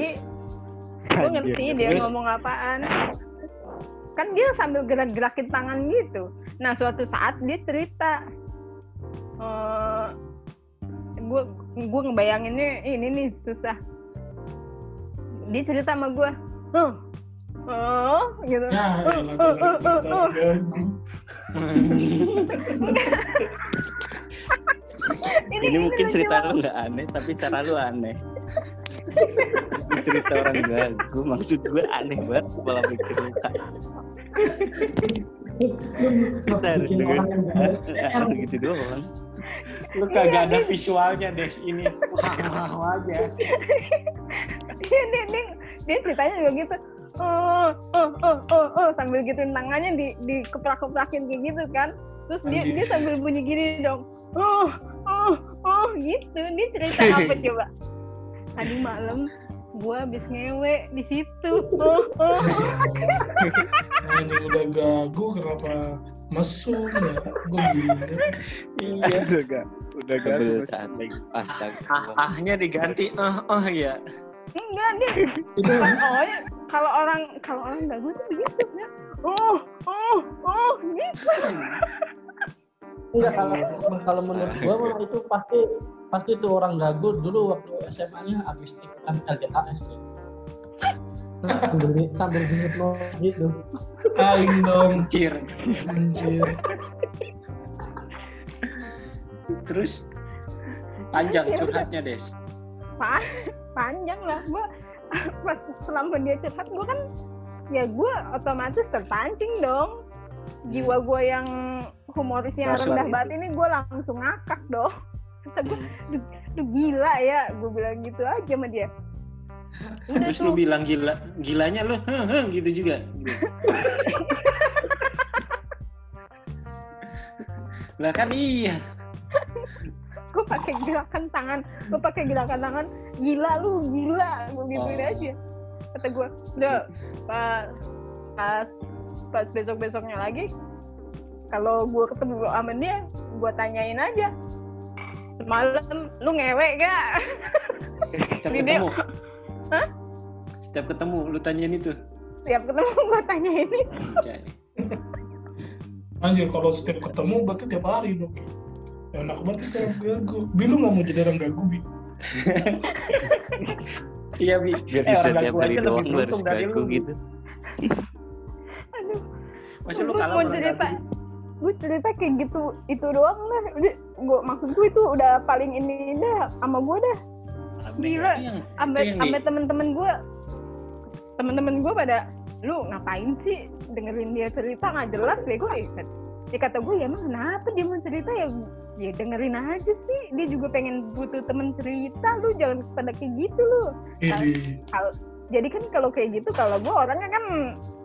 gue ngerti Anjir. dia ngomong apaan. Kan dia sambil gerak-gerakin tangan gitu. Nah suatu saat dia cerita eh gue gue ngebayanginnya ini nih susah dia cerita sama gue oh oh gitu Ya, gagu. Ini mungkin cerita lu nggak aneh, tapi cara lu aneh. cerita orang gagu, maksud gue aneh banget, malah mikir luka. Bentar, bikin dengan orang yang gagu. gitu doang. lu kagak ada visualnya des ini *laughs* wah aja *laughs* *laughs* dia, dia, dia, dia ceritanya juga gitu. Oh oh oh oh, oh sambil gituin tangannya di di keprak keprakin kayak gitu kan. Terus dia Anjir. dia sambil bunyi gini dong. Oh oh oh gitu. Dia cerita apa *laughs* coba? Tadi malam gua habis ngewe di situ. Oh oh Anjing udah gagu kenapa mesum ya? Gue bingung. iya. Udah gak, udah gak. Cantik, ah astaga. ahnya diganti. Oh oh ya enggak dia *laughs* itu oh kalau orang kalau orang gagu tuh begitu ya oh oh oh gitu enggak kalau kalau menurut gua mah itu pasti pasti tuh orang gagu dulu waktu SMA-nya habis ikutan LDAS tuh. sambil sambil dihipnotis gitu. Aing dong. anjir Anjir. terus panjang curhatnya des Pa- panjang lah. Gua *laughs* pas selama dia curhat gua kan ya gua otomatis terpancing dong. Jiwa gua yang humorisnya Rasa rendah itu. banget ini gua langsung ngakak dong. *laughs* Kata gua "Duh, duh, gila ya. Gua bilang gitu aja sama dia. Udah terus lu bilang gila gilanya lu gitu juga. *laughs* Lah kan iya gua pakai gerakan tangan. Gua pakai gerakan tangan. Gila lu gila. Gua gituin Oh. aja kata gua. Udah pas pas pas besok besoknya lagi kalau gua ketemu sama dia gua tanyain aja. Semalam lu ngewek gak setiap Ini dia- ketemu. Hah? setiap ketemu lu tanyain itu. Setiap ketemu *laughs* gua tanyain itu. Anjir kalau setiap ketemu berarti tiap hari dong. Enak banget itu orang gagu. Bi lu nggak mau jadi orang gagu bi? *laughs* Iya bi. biar Eh, bisa orang tiap gagu hari doang lu harus gagu gitu Aduh, Masa lu kalah mau cerita. gagu? gue cerita kayak gitu itu doang lah. Udah, gua maksud gue itu udah paling ini dah sama gue dah. Gila. Sampai temen-temen gue, temen-temen gue pada lu ngapain sih dengerin dia cerita nggak jelas bego ya kan ya kata gue ya emang kenapa dia mau cerita ya ya dengerin aja sih dia juga pengen butuh temen cerita lu jangan pada kayak gitu lu kalau jadi kan kalau kayak gitu kalau gue orangnya kan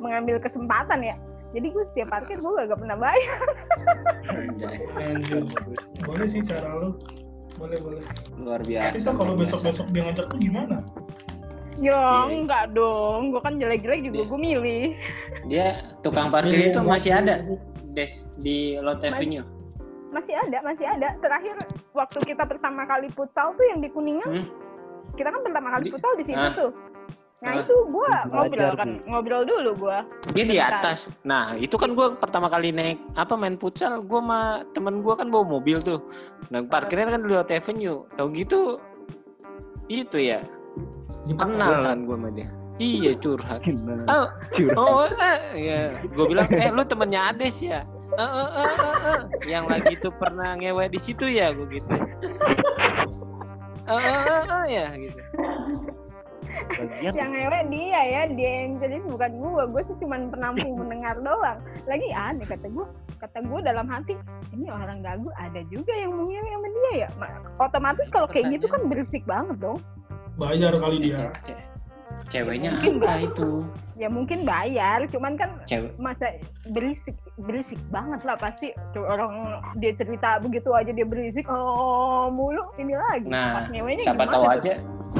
mengambil kesempatan ya jadi gue setiap parkir gue gak pernah bayar. Boleh sih cara lu. Boleh boleh. Luar Tapi biasa. kan kalau besok besok dia ngajak tuh gimana? ya enggak dong gue kan jelek-jelek juga gue milih Dia tukang parkir itu masih ada Des di Lot. Avenue. Masih ada masih ada terakhir waktu kita pertama kali futsal tuh yang di kuningan Hmm. kita kan pertama kali futsal di situ ah. tuh nah Ah. itu gue ngobrol kan ngobrol dulu gue Dia di atas. Nah, itu kan gua pertama kali naik apa main futsal, gua sama temen gua kan bawa mobil tuh. Nah, parkirnya kan di Lot Avenue. Tahu gitu itu ya. Kenalan gua sama dia. Iya, curhat. Oh, Curhat. oh, eh, ya. Gue bilang, eh lu temennya Ades ya? Eh, eh, eh, eh, eh. Yang lagi tuh pernah ngewe di situ ya, gue gitu. Eh, eh, eh, eh, ya gitu. Bagian yang ngewe dia ya dia yang jadi bukan gue gue sih cuma penampung mendengar doang lagi aneh kata gue kata gue dalam hati ini orang gagu ada juga yang mau ngewe sama dia ya Ma- otomatis kalau kayak gitu kan berisik banget dong Bayar kali dia. Ce- ce- Ceweknya Mungkin apa itu? ya mungkin bayar cuman kan Cewek. masa berisik berisik banget lah pasti. Orang dia cerita begitu aja dia berisik oh mulu ini lagi. Nah, siapa tahu tuh? aja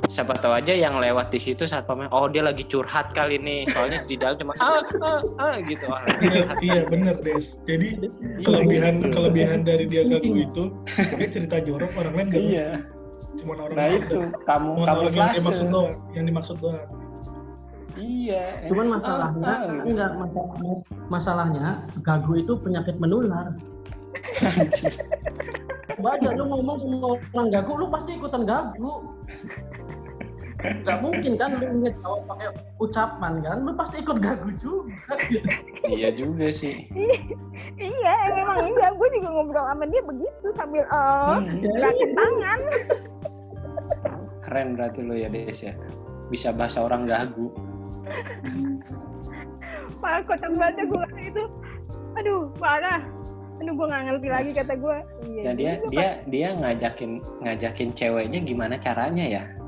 siapa tahu aja yang lewat di situ saat pamer oh dia lagi curhat kali nih soalnya di dalam cuma ah ah ah gitu. Ah lagi *laughs* Iya, iya bener Des. Jadi kelebihan kelebihan dari dia gagu itu dia cerita jorok orang lain gak iya cuma orang nah lain itu kamu Cuma kamu yang dimaksud doang, yang dimaksud doang. iya Cuman Ah, masalahnya ah, gitu. enggak masalahnya, masalahnya gagu itu penyakit menular. *laughs* Wajar lu ngomong sama orang gagu, lu pasti ikutan gagu. Gak mungkin kan lu ngejawab pakai ucapan kan, lu pasti ikut gagu juga. iya juga sih *laughs* iya memang iya gue juga ngobrol sama dia begitu sambil eh Hmm, gerakin tangan keren berarti lo ya Des ya bisa bahasa orang gagu Malah kocak banget gue itu. Aduh, parah. Aduh, gue nggak ngerti lagi kata gue. Iya, dan dia juga, dia dia ngajakin ngajakin ceweknya gimana caranya ya Pak.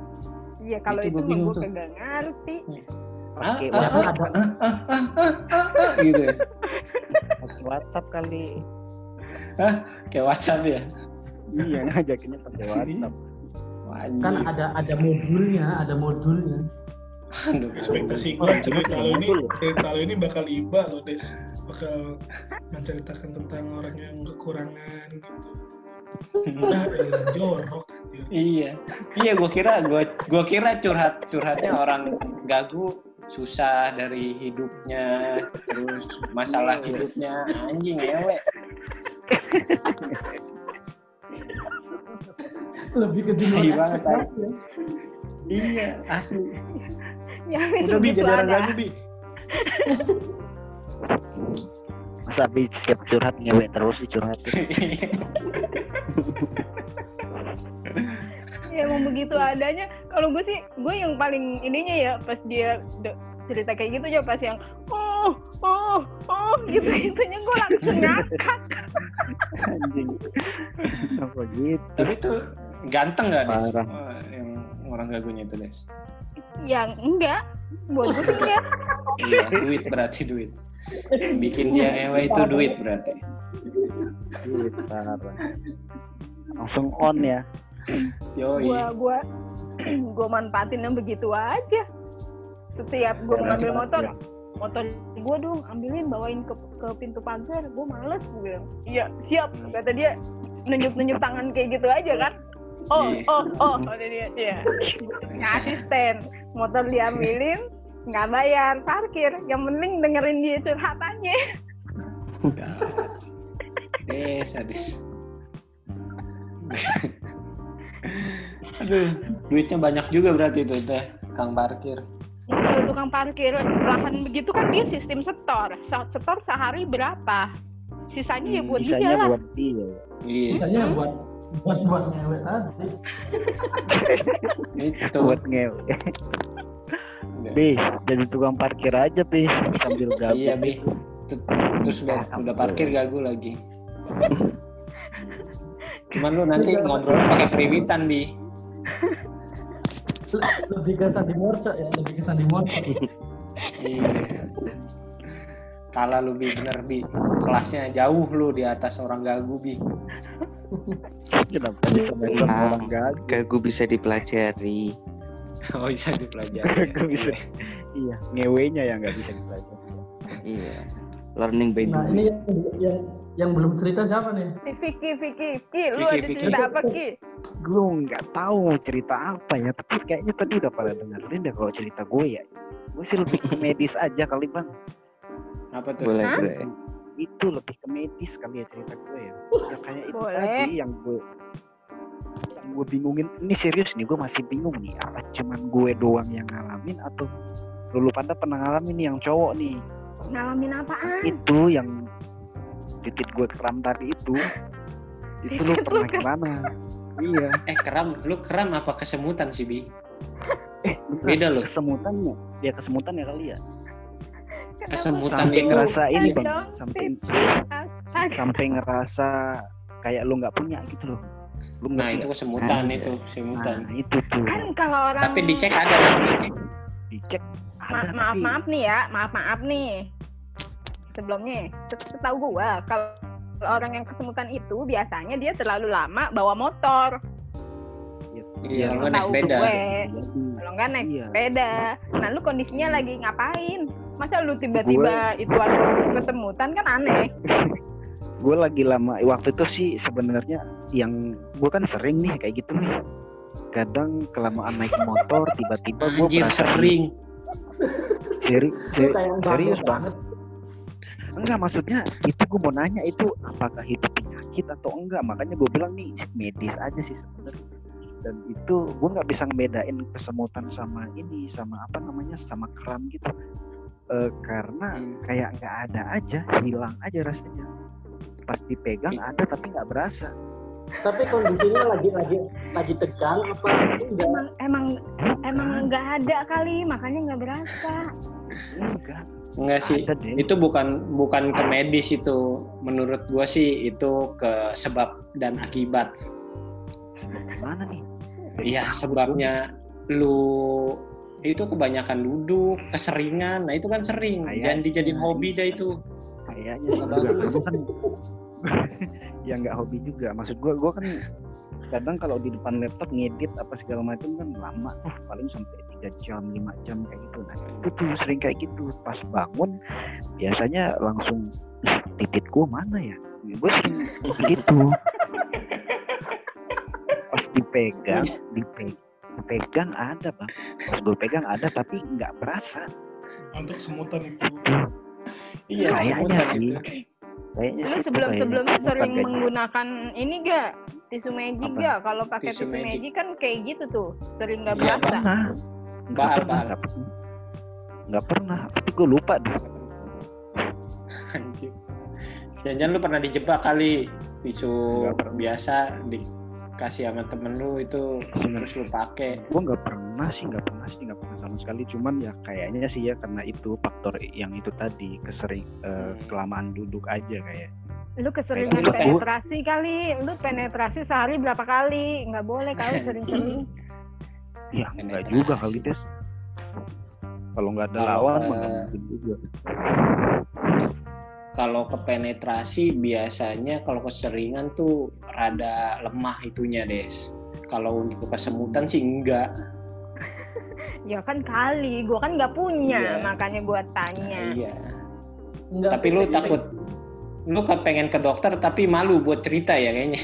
Iya, kalau itu itu, mah bingung gue tuh. kagak ngerti. ah, pakai ah, Ya ah, kan ada ah, gitu ya WhatsApp kali. kayak WhatsApp ya Iya ngajakinnya pakai WhatsApp. *laughs* Wajib. kan ada ada modulnya, ada modulnya. Aduh, Ekspektasi gue cerita lo ini cerita lo ini bakal iba lo Des. Bakal menceritakan tentang orang yang kekurangan gitu. Udah *laughs* jorok. Iya, iya gue kira gue gua kira curhat curhatnya orang gagu susah dari hidupnya terus masalah hidupnya anjing ewe *laughs* Lebih ke Iya banget, *laughs* iya asli. Ya, udah bi jadi orang gagu bi. Masa habis setiap curhat ngewe terus dicurhatin. *laughs* Ya, emang begitu adanya. Kalau gue sih, gue yang paling ininya ya pas dia cerita kayak gitu aja pas yang oh oh oh gitu gitunya gue langsung ngakak Anjing. Apa gitu? tapi tuh ganteng gak des Parah. Oh, yang orang gagunya itu des yang enggak buat gue sih ya iya duit berarti duit bikin dia ewe itu duit berarti Gitu, parah. Langsung on ya. yoi gue gue *clears throat* gue manfaatin yang begitu aja setiap gue Ya, ngambil motor aja. motor gue dong ambilin bawain ke ke pintu pagar gue males gue bilang. Iya siap kata dia nunjuk nunjuk tangan kayak gitu aja kan? Oh Iya. oh oh kata dia iya. Asisten motor diambilin nggak bayar parkir. Yang penting dengerin dia curhatannya. Des sadis Aduh, duitnya banyak juga berarti itu teh, Kang parkir. Kalau tukang parkir lahan begitu kan dia sistem setor. Se- Setor sehari berapa? Sisanya ya buat dia Sisanya lah. buat dia. Iya, Biasanya Hmm. buat buat buat ngewek tadi. itu. Buat ngewe. Bis, jadi tukang parkir aja, Bis. Sambil gabung. Iya, Bi. Ter- Terus udah, udah parkir gagu lagi. *laughs* Cuman lu nanti ngobrol pakai periwitan, Bi. Lebih ke Sandi Morcok ya, lebih ke Sandi Morcok. Iya. Kalah lu Bi, bener Bi. Kelasnya jauh lu di atas orang gagu Bi. Kenapa Nah. orang gagal? Gagu bisa dipelajari. Oh bisa dipelajari. Gagu bisa. Iya, ngewenya yang nggak bisa dipelajari. Iya. Learning by Nah doing. ini yang, yang yang belum cerita siapa nih? Si Vicky, Vicky, Ki, lu Vicky, ada Vicky. cerita apa Ki? Gue nggak tahu mau cerita apa ya, tapi kayaknya tadi udah pada dengerin deh kalau cerita gue ya. Gue sih lebih ke medis aja kali bang. Apa tuh? Boleh, Hah? boleh. Itu lebih ke medis kali ya cerita gue ya. Ya kayak itu Boleh. tadi yang gue yang gue bingungin. Ini serius nih, gue masih bingung nih. Apa cuman gue doang yang ngalamin atau lu pada pernah ngalamin nih yang cowok nih? Ngalamin apaan? Itu yang titik gue keram tadi itu. *laughs* Itu lu pernah gimana? Iya. Eh keram, lu keram apa kesemutan sih Bi? Eh, *laughs* Beda loh. Kesemutannya, ya kesemutan ya kali ya. Kesemutan Sampai itu ngerasa ini bang, dong, sampai *laughs* sampai ngerasa kayak lu nggak punya gitu loh. Lu Nah itu kesemutan Nah, itu, Nah, kesemutan. itu tuh Kan kalau orang Tapi dicek ada. dicek. Ma- ada maaf tapi- maaf nih ya, maaf maaf nih. Sebelumnya, set- setahu gua kalau orang yang kesemutan itu biasanya dia terlalu lama bawa motor. Iya, lu naik Tahu sepeda. gue. Jadi, Kalau nggak naik Iya. sepeda. Nah, lu kondisinya lagi ngapain? Masa lu tiba-tiba itu ada kesemutan kan aneh. *laughs* gue lagi lama waktu itu sih sebenarnya yang gue kan sering nih kayak gitu nih. Kadang kelamaan naik motor tiba-tiba gue sering. Seri, seri- serius banget. Enggak maksudnya itu gue mau nanya itu apakah itu penyakit atau enggak? Makanya gue bilang nih medis aja sih sebenarnya. Dan itu gue nggak bisa ngebedain kesemutan sama ini sama apa namanya sama kram gitu. Eh, karena Hmm. kayak nggak ada aja hilang aja rasanya. Pas dipegang ada tapi nggak berasa. Tapi kondisinya lagi lagi lagi tegang apa enggak? Emang emang emang nggak ada kali, makanya nggak berasa. enggak Enggak sih. ada deh Itu bukan bukan ke medis itu. Menurut gua sih itu ke sebab dan akibat. gimana nih Iya, sebabnya lu itu kebanyakan duduk, keseringan. Nah, itu kan sering. Jangan dijadiin hobi dah itu. kayaknya bagus. gue kan *laughs* ya nggak hobi juga maksud gue gue kan kadang kalau di depan laptop ngedit apa segala macam kan lama paling sampai jam lima jam kayak gitu nah itu tuh sering kayak gitu pas bangun biasanya langsung "Ih, titik gue mana ya gue sering gitu pas dipegang dipegang dipegang ada bang pas gue pegang ada tapi nggak berasa Untuk semutan itu. Iya, Kayaknya semutan sih. itu. kayaknya Lu sebelum Bukan sering kayaknya. menggunakan ini gak tisu magic Apa? gak? Kalau pakai Tisu tisu, magic. magic kan kayak gitu tuh, sering nggak Iya, berasa. Nggak Baal, pernah baal. nggak pernah pernah tapi gue lupa deh Anjir. Jangan-jangan lu pernah dijebak kali tisu biasa dikasih sama temen lu itu terus lu pakai. gue nggak pernah sih nggak pernah sih nggak pernah sama sekali cuman ya kayaknya sih ya karena itu faktor yang itu tadi kesering eh, Hmm. kelamaan duduk aja kayak Lu keseringan Itu- penetrasi kali, lu penetrasi sehari berapa kali? Nggak boleh kali *laughs* sering-sering. Ya nggak Penetrasi. juga kali des kalau nggak ada Kalau, lawan eh, mungkin juga Kalau ke penetrasi biasanya kalau keseringan tuh rada lemah itunya, Des. Kalau untuk kesemutan sih enggak. *laughs* Ya kan kali, gua kan nggak punya, Iya. makanya gua tanya. Iya. Enggak, Tapi lu takut lu kepengen ke dokter tapi malu buat cerita ya kayaknya.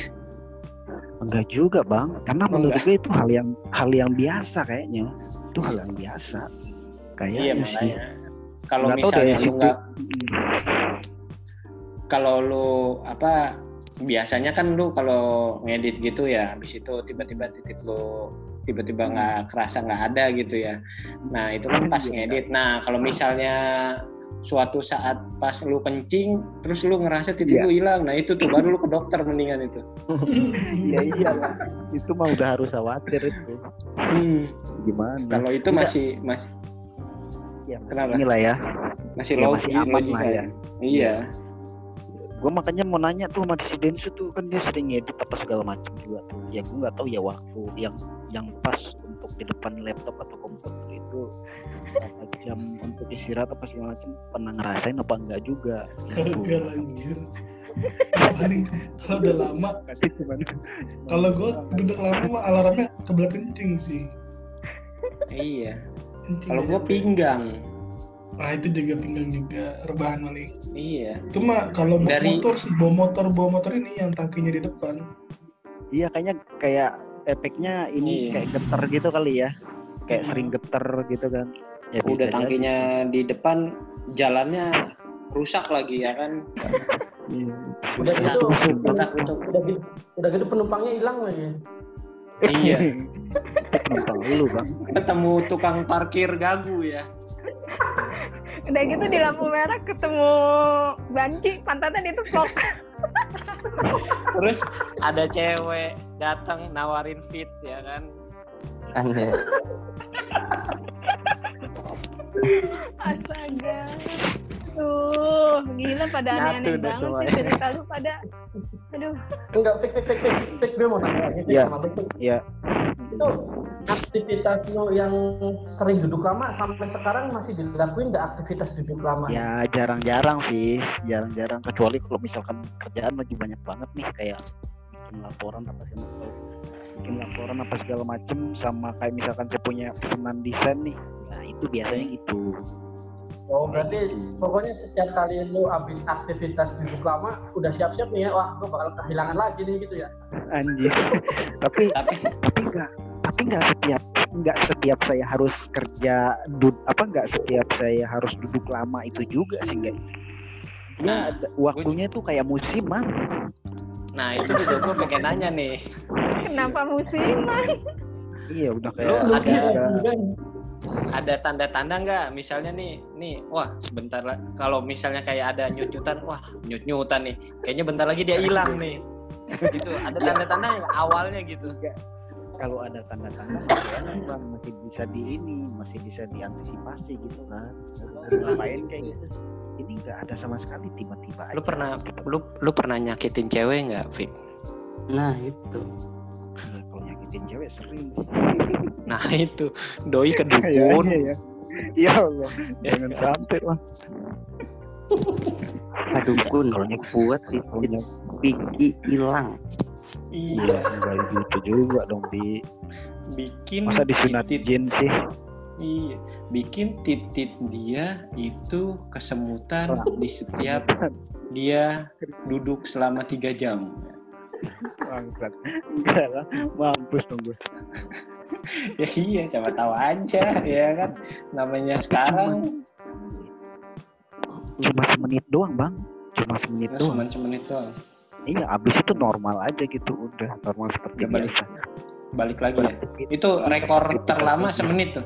Enggak juga bang. Karena Oh, menurut gue itu hal yang hal yang biasa kayaknya. Itu hal yang biasa. Kayaknya Iya sih. makanya. Kalau Nggak tahu misalnya lu nggak kalau lu apa biasanya kan lu kalau ngedit gitu ya habis itu tiba-tiba titik lu tiba-tiba nggak kerasa nggak ada gitu ya. Nah itu kan pas ngedit. Nah kalau misalnya suatu saat pas lu kencing terus lu ngerasa titik Iya. lu hilang nah itu tuh baru lu ke dokter mendingan itu Iya *laughs* iya lah. Itu mah udah harus khawatir itu. Hmm, Gimana? kalau itu Enggak. masih masih ya, kenapa? inilah ya. masih Ya, logis masih logis ya. iya Gue makanya mau nanya tuh sama si Densu tuh kan dia sering ngedit apa segala macam juga tuh. Ya gue nggak tahu ya waktu yang yang pas untuk di depan laptop atau komputer itu berapa jam untuk istirahat apa segala macam pernah ngerasain apa enggak juga gitu. Kagak anjir. Paling kalau udah lama, kalau gue duduk lama mah alarmnya kebelah kencing sih. iya kalau udah. pinggang Nah itu juga pinggang juga rebahan paling. iya Itu mah kalau bawa Dari- motor, bawa motor, bawa motor ini yang tangkinya di depan. Iya kayaknya kayak efeknya ini Iya. kayak getar gitu kali ya. Kayak sering getar gitu kan. Ya, udah jadi. tangkinya di depan jalannya rusak lagi ya kan *laughs* Iya. Udah Nah, gitu, betak betuk udah gitu, udah gitu penumpangnya hilang lagi. iya Penumpang lu bang. ketemu tukang parkir gagu ya Udah gitu di lampu merah ketemu banci pantatnya ditepok. terus ada cewek datang nawarin fit ya kan Aneh. Astaga. Tuh, gila pada aneh-aneh banget semua sih ya. cerita lu pada. Aduh, Enggak, fake, fake, fake, fake, fake. Gue mau tanya lagi, Iya. Iya. Itu aktivitas lu yang sering duduk lama sampai sekarang masih dilakuin nggak aktivitas duduk lama? Ya jarang-jarang sih, jarang-jarang kecuali kalau misalkan kerjaan lagi banyak banget nih kayak bikin laporan apa sih bikin laporan apa segala macem sama kayak misalkan saya punya pesanan desain nih. Nah itu biasanya gitu. Oh, berarti pokoknya setiap kali lu habis aktivitas duduk lama, udah siap-siap nih ya, wah gue bakal kehilangan lagi nih gitu ya. anjir. *laughs* Tapi tapi tapi enggak tapi enggak setiap enggak setiap saya harus kerja dud apa enggak setiap saya harus duduk lama itu juga sih enggak Nah, nah waktunya tuh kayak musiman nah itu juga gue pengen nanya nih. Kenapa musiman? iya udah Lu kayak ada- udah- ada tanda-tanda nggak? Misalnya nih nih wah bentar lah kalau misalnya kayak ada nyut-nyutan wah nyut-nyutan nih. Kayaknya bentar lagi dia hilang nih. Gitu ada tanda-tanda yang awalnya gitu. Kalau ada tanda-tanda masih bisa di ini masih bisa diantisipasi gitu kan. Ngapain kayak gitu ini enggak ada sama sekali tiba-tiba lu aja. pernah lu lu pernah nyakitin cewek nggak Vic? Nah itu. Ya, kalau nyakitin cewek sering. Nah itu. Doi *laughs* kedukun. ya ya Allah. Jangan sampai lah Aduh kun. Kalau nyek- buat kalau titik Vicky hilang. iya. Enggak gitu juga dong di bikin masa disunat jin sih iya. Bikin titit dia itu kesemutan di setiap dia duduk selama tiga jam. Bangsat. Enggak lah. Mampus dong gue *laughs* ya iya coba tahu aja ya kan? Namanya sekarang. Cuma semenit doang bang. Cuma semenit ya, doang. cuma semenit doang. Iya abis itu normal aja gitu. Udah normal seperti Udah balik. biasa. Balik lagi ya? itu rekor terlama semenit tuh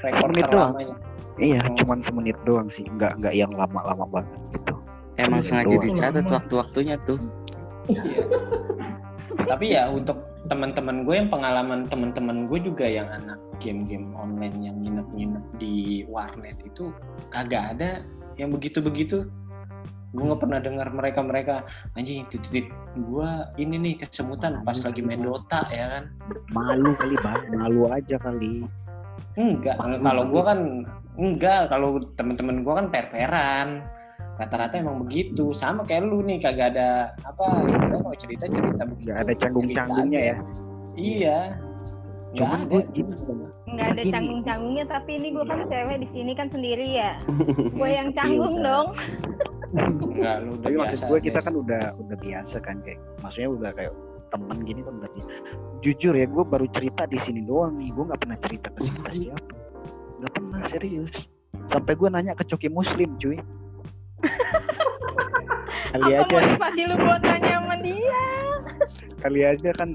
rekor Semenit doang. terlamanya iya Oh. cuman semenit doang sih enggak enggak yang lama-lama banget gitu Emang sengaja doang. dicatat waktu-waktunya tuh. Iya. *laughs* tapi ya untuk teman-teman gue yang pengalaman teman-teman gue juga yang anak game-game online yang nginep-nginep di warnet itu kagak ada yang begitu-begitu gue nggak pernah dengar mereka mereka anjing titit gue ini nih kesemutan pas lagi main Dota ya kan malu kali bang malu aja kali enggak kalau gue kan enggak kalau teman-teman gue kan per-peran. Rata-rata emang begitu sama kayak lu nih kagak ada apa istilahnya kalau cerita cerita begitu nggak ada canggung-canggungnya ya? iya. Nggak ada. bang Nggak ada canggung-canggungnya tapi ini gue kan cewek di sini kan sendiri ya. *laughs* Gue yang canggung dong. enggak lu udah tapi maksud gue kita kan udah udah biasa kan kayak maksudnya udah kayak teman gini kan udah biasa. jujur ya gue baru cerita di sini doang nih gue nggak pernah cerita ke siapa siapa nggak pernah serius sampai gue nanya ke coki muslim cuy *laughs* kali Apa aja motivasi lu buat nanya sama dia. Kali aja kan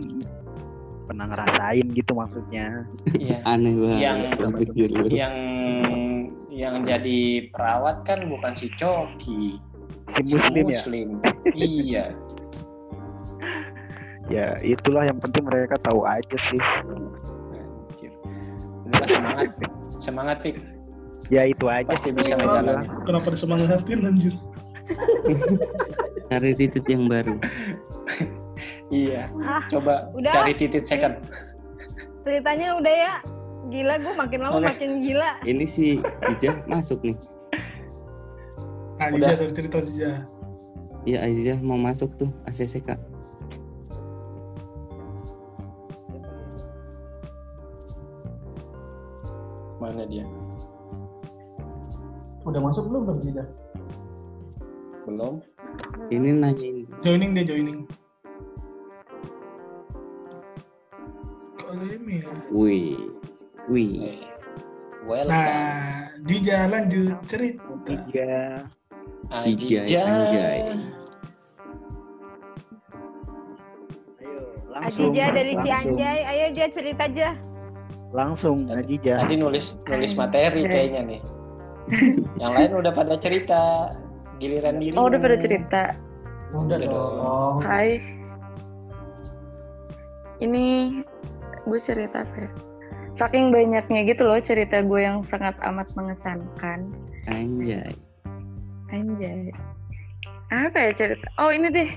pernah ngerasain gitu maksudnya. Iya. *laughs* Aneh banget. Yang-. Yang yang jadi perawat kan bukan si Coki, Si si muslim ya. Muslim. iya. Ya itulah yang penting mereka tahu aja sih. Udah semangat. Semangat, Pik. Ya itu aja Pasti sih. bisa ngejalanin. Kenapa disemangatin anjir? Cari titik yang baru. Iya. Ah, Coba Udah. cari titik second. ceritanya udah ya. Gila gue makin lama makin gila. Ini si Jija masuk nih. Sorry cerita Jija. Iya Aziza mau masuk tuh ACCK. Mana dia? Udah masuk belum belum Jija? Belum. Ini nanyain. Joining dia joining. Kok leme ya? Wih. Wih. Eh, Welcome. Nah, Jija lanjut cerita. Ayo langsung. Ajija dari. Cianjay, ayo dia cerita aja. Langsung Ajija. Tadi nulis nulis materi kayaknya nih. Yang lain udah pada cerita. Giliran diri. Oh udah pada cerita. Udah Udah dong. Hai. Ini gue cerita apa ya? Saking banyaknya gitu loh cerita gue yang sangat amat mengesankan. Anjay. Anjay. Apa ya cerita? Oh ini deh.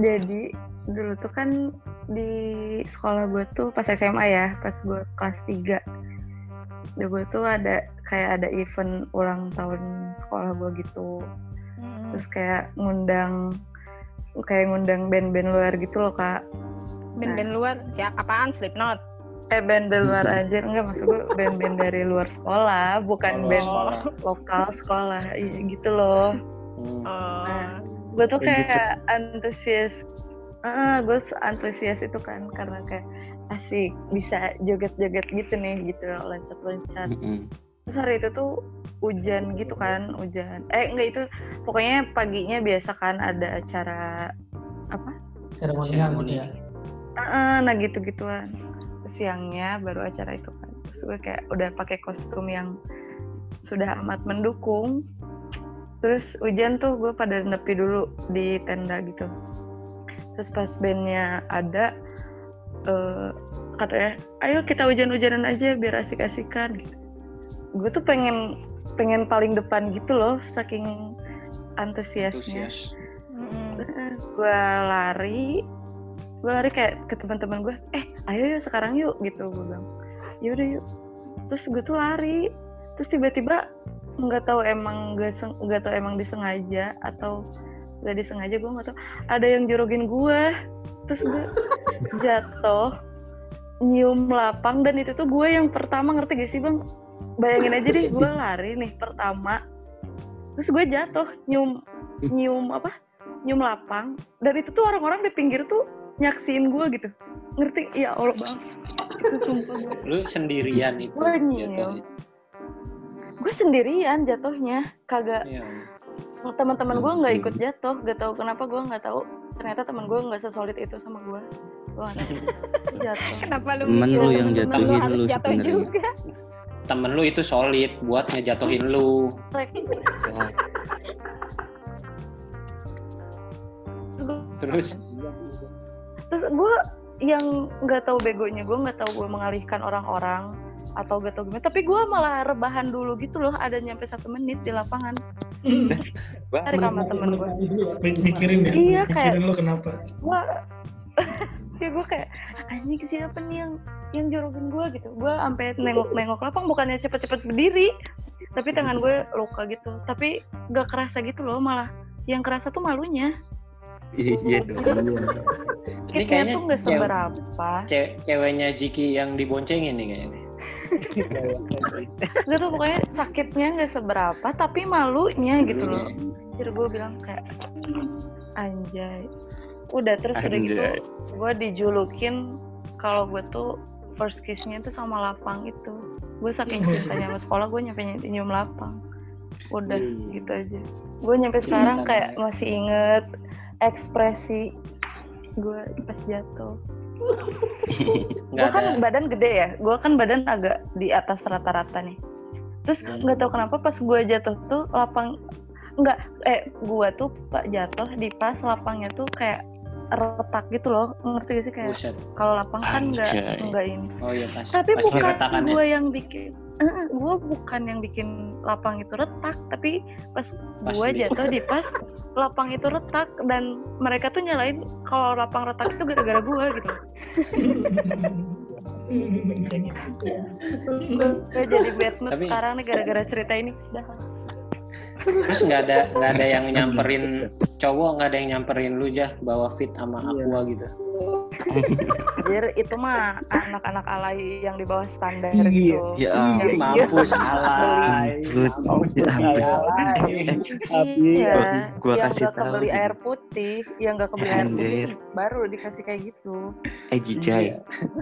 Jadi dulu tuh kan di sekolah gue tuh pas SMA ya, pas gue kelas 3. Di gue tuh ada kayak ada event ulang tahun sekolah gue gitu. Hmm. Terus kayak ngundang kayak ngundang band-band luar gitu loh kak. Band-band luar, siapa apaan? Slipknot. Eh band-band luar aja enggak maksud gue band-band dari luar sekolah, bukan Oh, band sekolah. lokal sekolah. Iya gitu loh. Hmm. Oh. gue tuh Kayak gitu. kayak antusias ah gue antusias itu kan karena kayak asik bisa joget-joget gitu nih gitu loncat-loncat. Mm-mm. terus hari itu tuh hujan gitu kan hujan. Eh enggak itu pokoknya paginya biasa kan ada acara apa? Seremonial gitu ya. Ah, nah gitu gituan siangnya baru acara itu kan. Terus gue kayak udah pakai kostum yang sudah amat mendukung. Terus hujan tuh gue pada nepi dulu di tenda gitu terus pas bandnya ada eh katanya ayo kita hujan-hujanan aja biar asik-asikan. Gitu. gue tuh pengen pengen paling depan gitu loh saking antusiasnya. Antusias. Gue lari gue lari kayak ke teman-teman gue eh ayo yuk sekarang yuk gitu gue bilang. Yaudah yuk. Terus gue tuh lari terus tiba-tiba nggak tahu emang nggak nggak tahu emang disengaja atau nggak disengaja gue nggak tahu ada yang jorogin gue terus gue *laughs* jatuh nyium lapang dan itu tuh gue yang pertama ngerti gak sih bang bayangin aja deh gue lari nih pertama terus gue jatuh nyium nyium apa nyium lapang dan itu tuh orang-orang di pinggir tuh nyaksiin gue gitu ngerti ya allah bang itu sumpah gue Lu sendirian itu. Gua nyil. jatuhnya. gue sendirian jatuhnya kagak Iya. Teman-teman gue nggak ikut jatuh? Gak tahu kenapa gue nggak tahu. Ternyata teman gue nggak sesolid itu sama gue *laughs* jatuh. Kenapa lu Temen lu yang jatuhin lu jatuh sebenarnya. juga? Temen lu itu solid buat ngejatuhin lu. Wah, terus? Gue Terus terus gue yang nggak tahu begonya gue nggak tahu gue mengalihkan orang-orang atau gak tau gimana tapi gue malah rebahan dulu gitu loh ada nyampe satu menit di lapangan *laughs* tarik sama temen gue Mi- Mikirin ya. Iya, kayak- Mikirin lu kenapa. gue *laughs* ya gue kayak anjing siapa nih yang yang jorogin gue gitu gue sampai nengok-nengok lapang bukannya cepet-cepet berdiri tapi tangan gue luka gitu tapi gak kerasa gitu loh malah yang kerasa tuh malunya iya dong. *laughs* ini kayaknya tuh nggak cewek, seberapa ce- ceweknya Jiki yang diboncengin nih kayaknya. Gak tuh pokoknya sakitnya nggak seberapa tapi malunya gitu loh Anjir gue bilang kayak anjay udah terus udah gitu Anjay. gue dijulukin kalau gue tuh first kissnya tuh sama lapang itu gue saking cintanya sama sekolah gue nyampe ny- nyium lapang udah Hmm. gitu aja gue nyampe sekarang Cinta kayak namanya. masih inget ekspresi gue pas jatuh. *laughs* Gue kan ada. badan gede ya, gue kan badan agak di atas rata-rata nih. Terus Hmm. nggak tahu kenapa pas gue jatuh tuh lapang nggak eh gue tuh pak jatuh di pas lapangnya tuh kayak retak gitu loh ngerti gak sih? Kayak kalau lapang kan nggak nggak ini. Oh iya pas tapi pas bukan gue yang bikin gue bukan yang bikin lapang itu retak tapi pas, Pas gue jatuh di pas lapang itu retak dan mereka tuh nyalain kalau lapang retak itu gara-gara gue gitu. Gue jadi bad mood Tapi- sekarang nih gara-gara cerita ini. Dah. Terus nggak ada nggak ada yang *laughs* nyamperin cowok nggak ada yang nyamperin lu jah bawa fit sama Iya. aqua gitu *laughs* Anjir, itu mah anak-anak alay yang di bawah standar Iya. gitu Ya *laughs* mampus alay ampun. mampus Ya ampun. alay Iya, Gua- gua yang kasih tahu kebeli air putih, yang nggak kebeli air putih baru dikasih kayak gitu. Eh Jijai,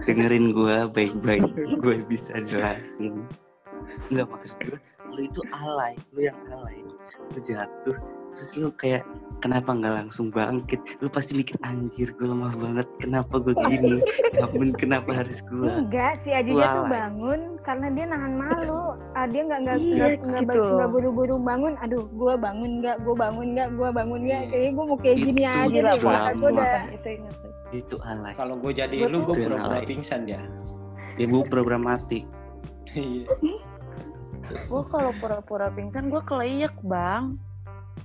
dengerin gue baik-baik. Gue bisa jelasin. Enggak maksud gue, lu itu alay, lu yang alay. Lu jatuh, terus lu kayak kenapa nggak langsung bangkit? Lu pasti mikir anjir gue lemah banget. Kenapa gue gini? Ya ampun, kenapa harus gue? Enggak, si Ajija tuh bangun karena dia nahan malu. Ah, dia nggak nggak Iya, nggak nggak gitu nggak buru-buru bangun. Aduh, gua bangun nggak? Gua bangun nggak? Gua bangun nggak? Kayaknya gua mau kayak gini Itu aja Gila, deh. gua udah itu ingat. Itu alay. kalau gue jadi Gua lu gue pura-pura pingsan ya Ibu program mati. Iya. Gue kalau pura-pura pingsan, gue keleyak bang.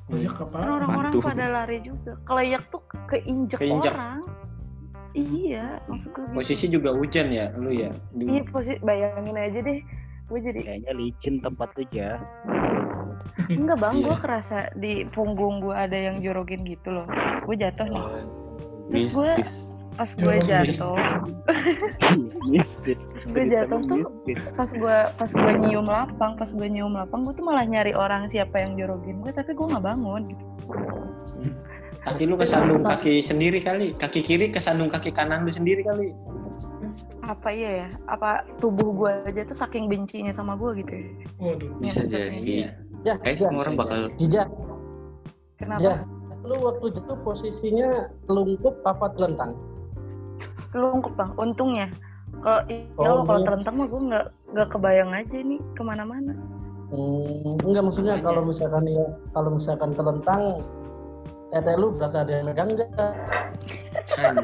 Banyak Kan apa? orang-orang Mantul. pada lari juga. Keleyak tuh keinjek, Keinjek. orang. Iya, maksud gue gitu. posisi juga hujan ya lu ya Di- Iya, posisi bayangin aja deh. Gue jadi Kayaknya licin tempat tuh ya. enggak bang, gue Iya. kerasa di punggung gue ada yang jorogin gitu loh. Gue jatuh nih. Terus gue. *laughs* pas gue jatuh. Pas gue jatuh tuh, mistis. pas gue pas gue nyium lapang pas gue nyium lapang gue tuh malah nyari orang siapa yang jorogin gue tapi gue nggak bangun gitu kaki lu kesandung kaki sendiri kali kaki kiri kesandung kaki kanan lu sendiri kali apa iya ya apa tubuh gue aja tuh saking bencinya sama gue gitu ya Waduh. Bisa Yang jadi. iya Ya, Kayak ya, semua orang bisa bakal Jija, kenapa ya. Lu waktu jatuh posisinya lungkup apa telentang? Kelungkup bang untungnya. Kalau iya Oh, kalau iya. terentang mah gue nggak nggak kebayang aja nih ke mana-mana. Hmm, enggak maksudnya kalau misalkan ya kalau misalkan telentang tete lu berasa ada yang megang enggak?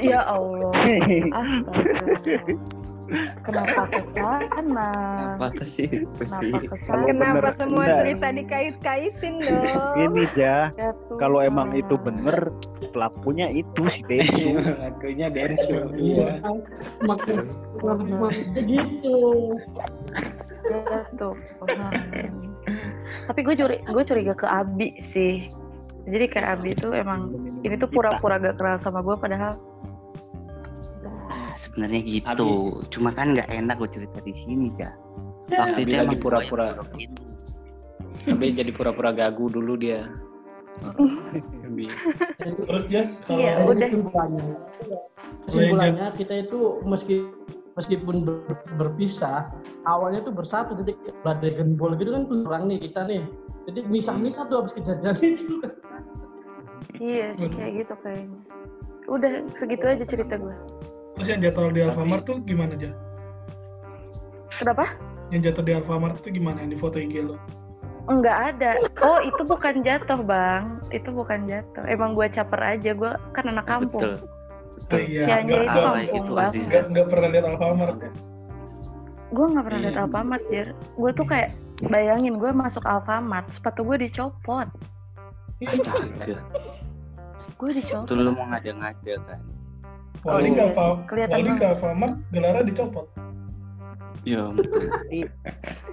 Ya Allah. astaga *laughs* kenapa ke sana apa sih? kenapa ke sana Kenapa bener, semua enggak. cerita dikait-kaitin dong? Ini ja, Ya kalau emang itu bener, pelakunya itu si Densu. *laughs* Akunya Densu iya Maksud maksudnya gitu. Tuhan. Tapi gue curi, gue curiga ke Abi sih. Jadi kayak Abi tuh emang ini tuh pura-pura gak kenal sama gue padahal Sebenarnya gitu. Cuma kan nggak enak gue cerita di sini ya. Waktu Abi itu lagi emang pura-pura. tapi jadi pura-pura gagu dulu dia Abi. Terus dia kalau udah. kesimpulannya, kesimpulannya kita itu meski meskipun ber- berpisah, awalnya tuh bersatu. Jadi badai gembol gitu kan kurang nih kita nih. Jadi misah-misah tuh habis kejadian itu. iya sih kayak gitu kayaknya. Udah segitu aja cerita gue. Terus yang jatuh di Alfamart tuh gimana aja? Kenapa? Yang jatuh di Alfamart itu gimana yang di foto IG lo? Enggak ada. Oh itu bukan jatuh bang. Itu bukan jatuh. Emang gue caper aja. Gue kan anak kampung. Betul. Oh iya, Cianjur itu kampung itu banget. Aziz. nggak nggak pernah lihat Alfamart ya? Gue nggak pernah lihat Iya. Alfamart Jir. Gue tuh kayak bayangin gue masuk Alfamart, sepatu gue dicopot. Astaga. Gue dicopot. Itu lu mau ngada-ngada kan? Wali iya kelihatan Wali Alfamart gelarnya dicopot. Ya ampun.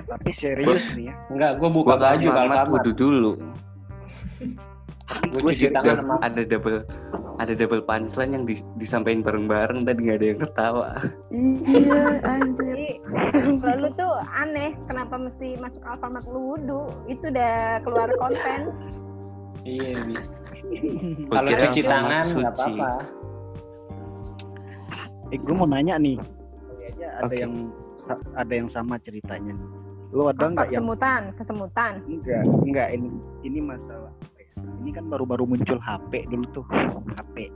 Tapi, serius nih ya. enggak gue buka baju ke kalau Alfamart kamar wudhu dulu. gue Gua cuci tangan sama ada double ada double punchline yang dis- disampaikan bareng-bareng tadi nggak ada yang ketawa. Iya anjir. Jadi, lalu tuh aneh, kenapa mesti masuk Alfamart lu wudhu? Itu udah keluar konten. iya kalau cuci tangan nggak apa-apa Eh, gue mau nanya nih. Kayaknya ada Oke. yang ada yang sama ceritanya nih. Lu ada nggak yang kesemutan, kesemutan. enggak enggak ini ini masalah apa ya? ini kan baru-baru muncul HP dulu tuh HP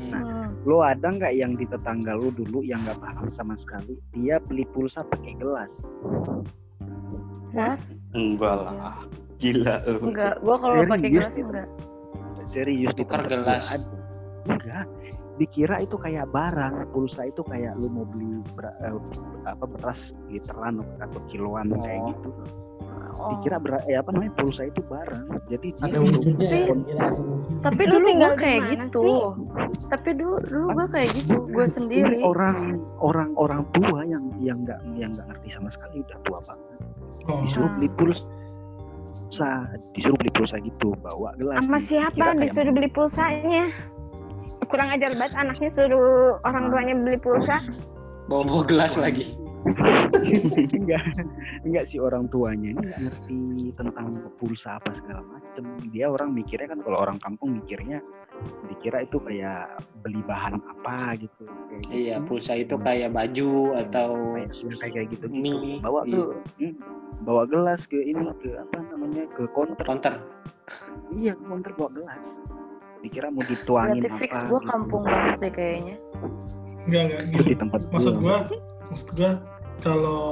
Hmm. Hmm. lo ada nggak yang di tetangga lo dulu yang nggak paham sama sekali dia beli pulsa pakai gelas What? Enggak lah. Gila lu. Enggak, gua kalau pakai gelas enggak. serius Tukar gelas. ada. Enggak dikira itu kayak barang pulsa itu kayak lu mau beli ber- eh, apa beras literan atau kiloan kayak Oh. gitu Oh. dikira ber- eh, apa namanya pulsa itu barang jadi ada dia wujudnya ya Tapi-. Tapi Lu dulu tinggal di kayak gitu. sih? Tapi dulu dulu gua kayak gitu, gua ini sendiri. orang orang orang tua yang yang nggak yang nggak ngerti sama sekali udah tua banget Oh, disuruh beli pulsa disuruh beli pulsa gitu bawa gelas Sama siapa kayak disuruh beli pulsanya? Kurang ajar banget anaknya suruh orang tuanya beli pulsa. Bawa bawa gelas lagi. *laughs* enggak enggak sih orang tuanya ini nggak ngerti tentang pulsa apa segala macem dia orang mikirnya kan kalau orang kampung mikirnya dikira itu kayak beli bahan apa gitu kayak gitu. Iya, pulsa itu kayak baju atau kayak ya, kayak kayak gitu, gitu. mie. bawa Iya. ke hmm, bawa gelas ke ini ke apa namanya ke counter counter. iya ke counter bawa gelas dikira mau dituangin Berarti fix apa gua gitu. kampung banget deh kayaknya. enggak enggak itu gini di tempat maksud gua. gua maksud gua kalau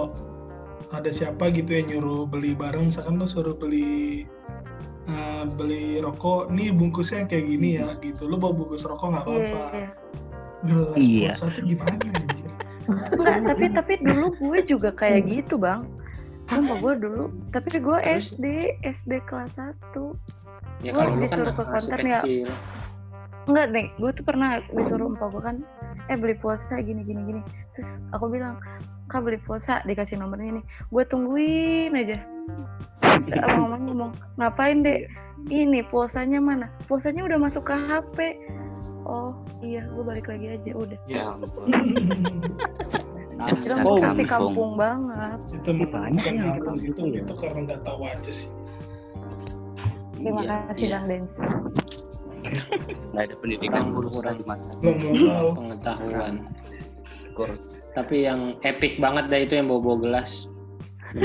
ada siapa gitu yang nyuruh beli barang misalkan lo suruh beli eh, beli rokok nih bungkusnya kayak gini ya gitu lo bawa bungkus rokok nggak Iya, apa-apa iya. gelas Iya. pulsa tuh gimana? Enggak, tapi tapi dulu gue juga kayak gitu, Bang. Sumpah gue dulu, *laughs* tapi gue Terus? SD, SD kelas 1. Ya lu kan disuruh ke masih counter ya. Enggak nih, gue tuh pernah disuruh empok gue kan, eh beli pulsa gini gini gini. Terus aku bilang, kak beli pulsa, dikasih nomornya nih. Gue tungguin aja. Terus *laughs* abang ngomong, ngapain dek? Ini pulsanya mana? Pulsanya udah masuk ke HP. Oh iya, gue balik lagi aja udah. Ya ampun. *laughs* Kira Dasar gue Oh, masih kampung. kampung banget. itu Banyak bukan yang kampung itu gitu ya. itu karena nggak tahu aja sih Terima Iya, kasih iya. Bang Dens. *laughs* Nggak ada pendidikan Kurang- di masa Pengetahuan. kurs. Tapi yang epic banget dah itu yang bawa bawa gelas. *laughs*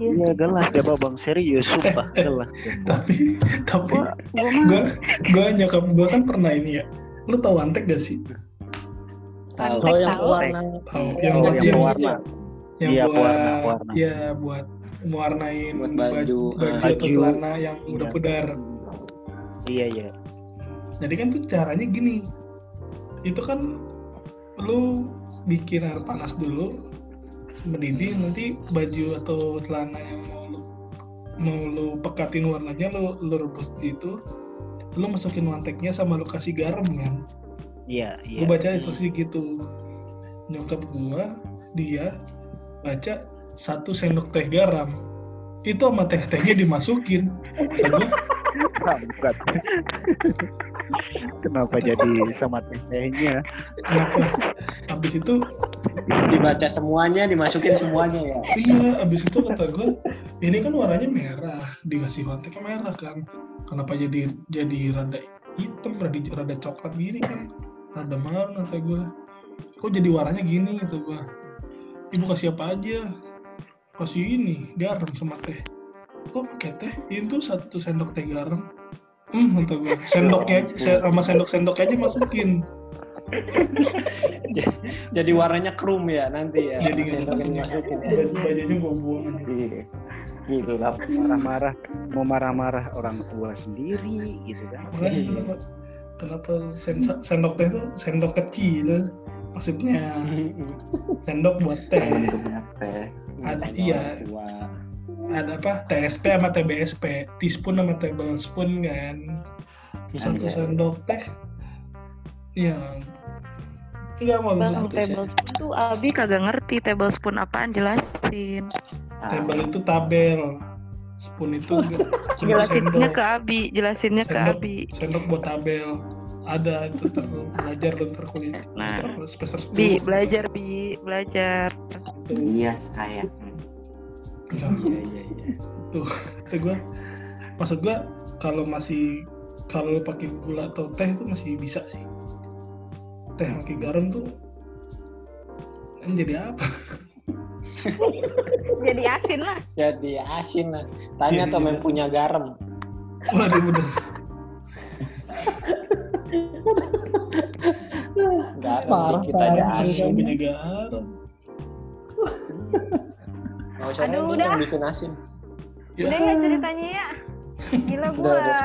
iya gelas coba bang serius sumpah gelas tapi tapi Gue gue mah gua gua nyokap gua kan pernah ini ya lu tahu antek gak sih Tahu. kalau yang tahu. warna tahu Oh, yang oh buat yang jeans pewarna yang Iya, buat pewarna. ya buat mewarnain Buat baju, baju, ah. atau Baju. celana yang Iya. udah pudar iya iya jadi kan tuh caranya gini itu kan lu bikin air panas dulu mendidih nanti baju atau celana yang mau lu mau lu pekatin warnanya lu, lu rebus di itu lu masukin manteknya sama lu kasih garam kan iya gue iya baca instruksi gitu. Nyokap gua dia baca satu sendok teh garam. Itu sama teh tehnya dimasukin bukan kenapa jadi sama tehnya kenapa? Habis itu Dibaca semuanya, dimasukin semuanya ya. iya habis itu kata gue ini kan warnanya merah dikasih manteknya merah kan. Kenapa jadi jadi rada hitam rada rada coklat gini kan rada malam kata gue kok jadi warnanya gini kata gue ibu kasih apa aja? Kasih ini garam sama teh. Kok pakai teh? Itu satu sendok teh garam. Hmm kata gue sendoknya aja se- sama sendok sendoknya aja masukin. Jadi warnanya krum ya nanti ya. jadi Sendok dimasukin ya. baju bajunya gue buang. Iya. Gitu lah. marah-marah. Mau marah-marah orang tua sendiri gitu kan Sen- sendok teh itu sendok kecil? Maksudnya *laughs* sendok buat teh. Ada iya. ada apa? TSP sama TBSP teaspoon sama tablespoon kan. Satu Iya. sendok teh. Ya nggak mau Bang, Satu tablespoon tuh Abi kagak ngerti tablespoon apaan jelasin. table itu tabel spoon itu *laughs* Jelasinnya ke Abi, jelasinnya ke. Abi. sendok buat tabel ada itu lu belajar lu ntar kuliah Nah. semester semester Bi, 10 belajar Bi, belajar. tuh. Iya sayang. Nah, Iya iya iya. itu gue maksud gue kalau masih kalau lu pakai gula atau teh itu masih bisa sih teh pakai garam tuh kan jadi apa *laughs* Jadi asin lah. Jadi asin lah. Tanya Jadi tuh yang asin. punya garam. Waduh bener. garam Parah, dikit aja parah. asin Kopinya garam. nggak usah Aduh, udah. yang bikin asin Ya. Udah ya ceritanya ya. *laughs* Gila Udah, gua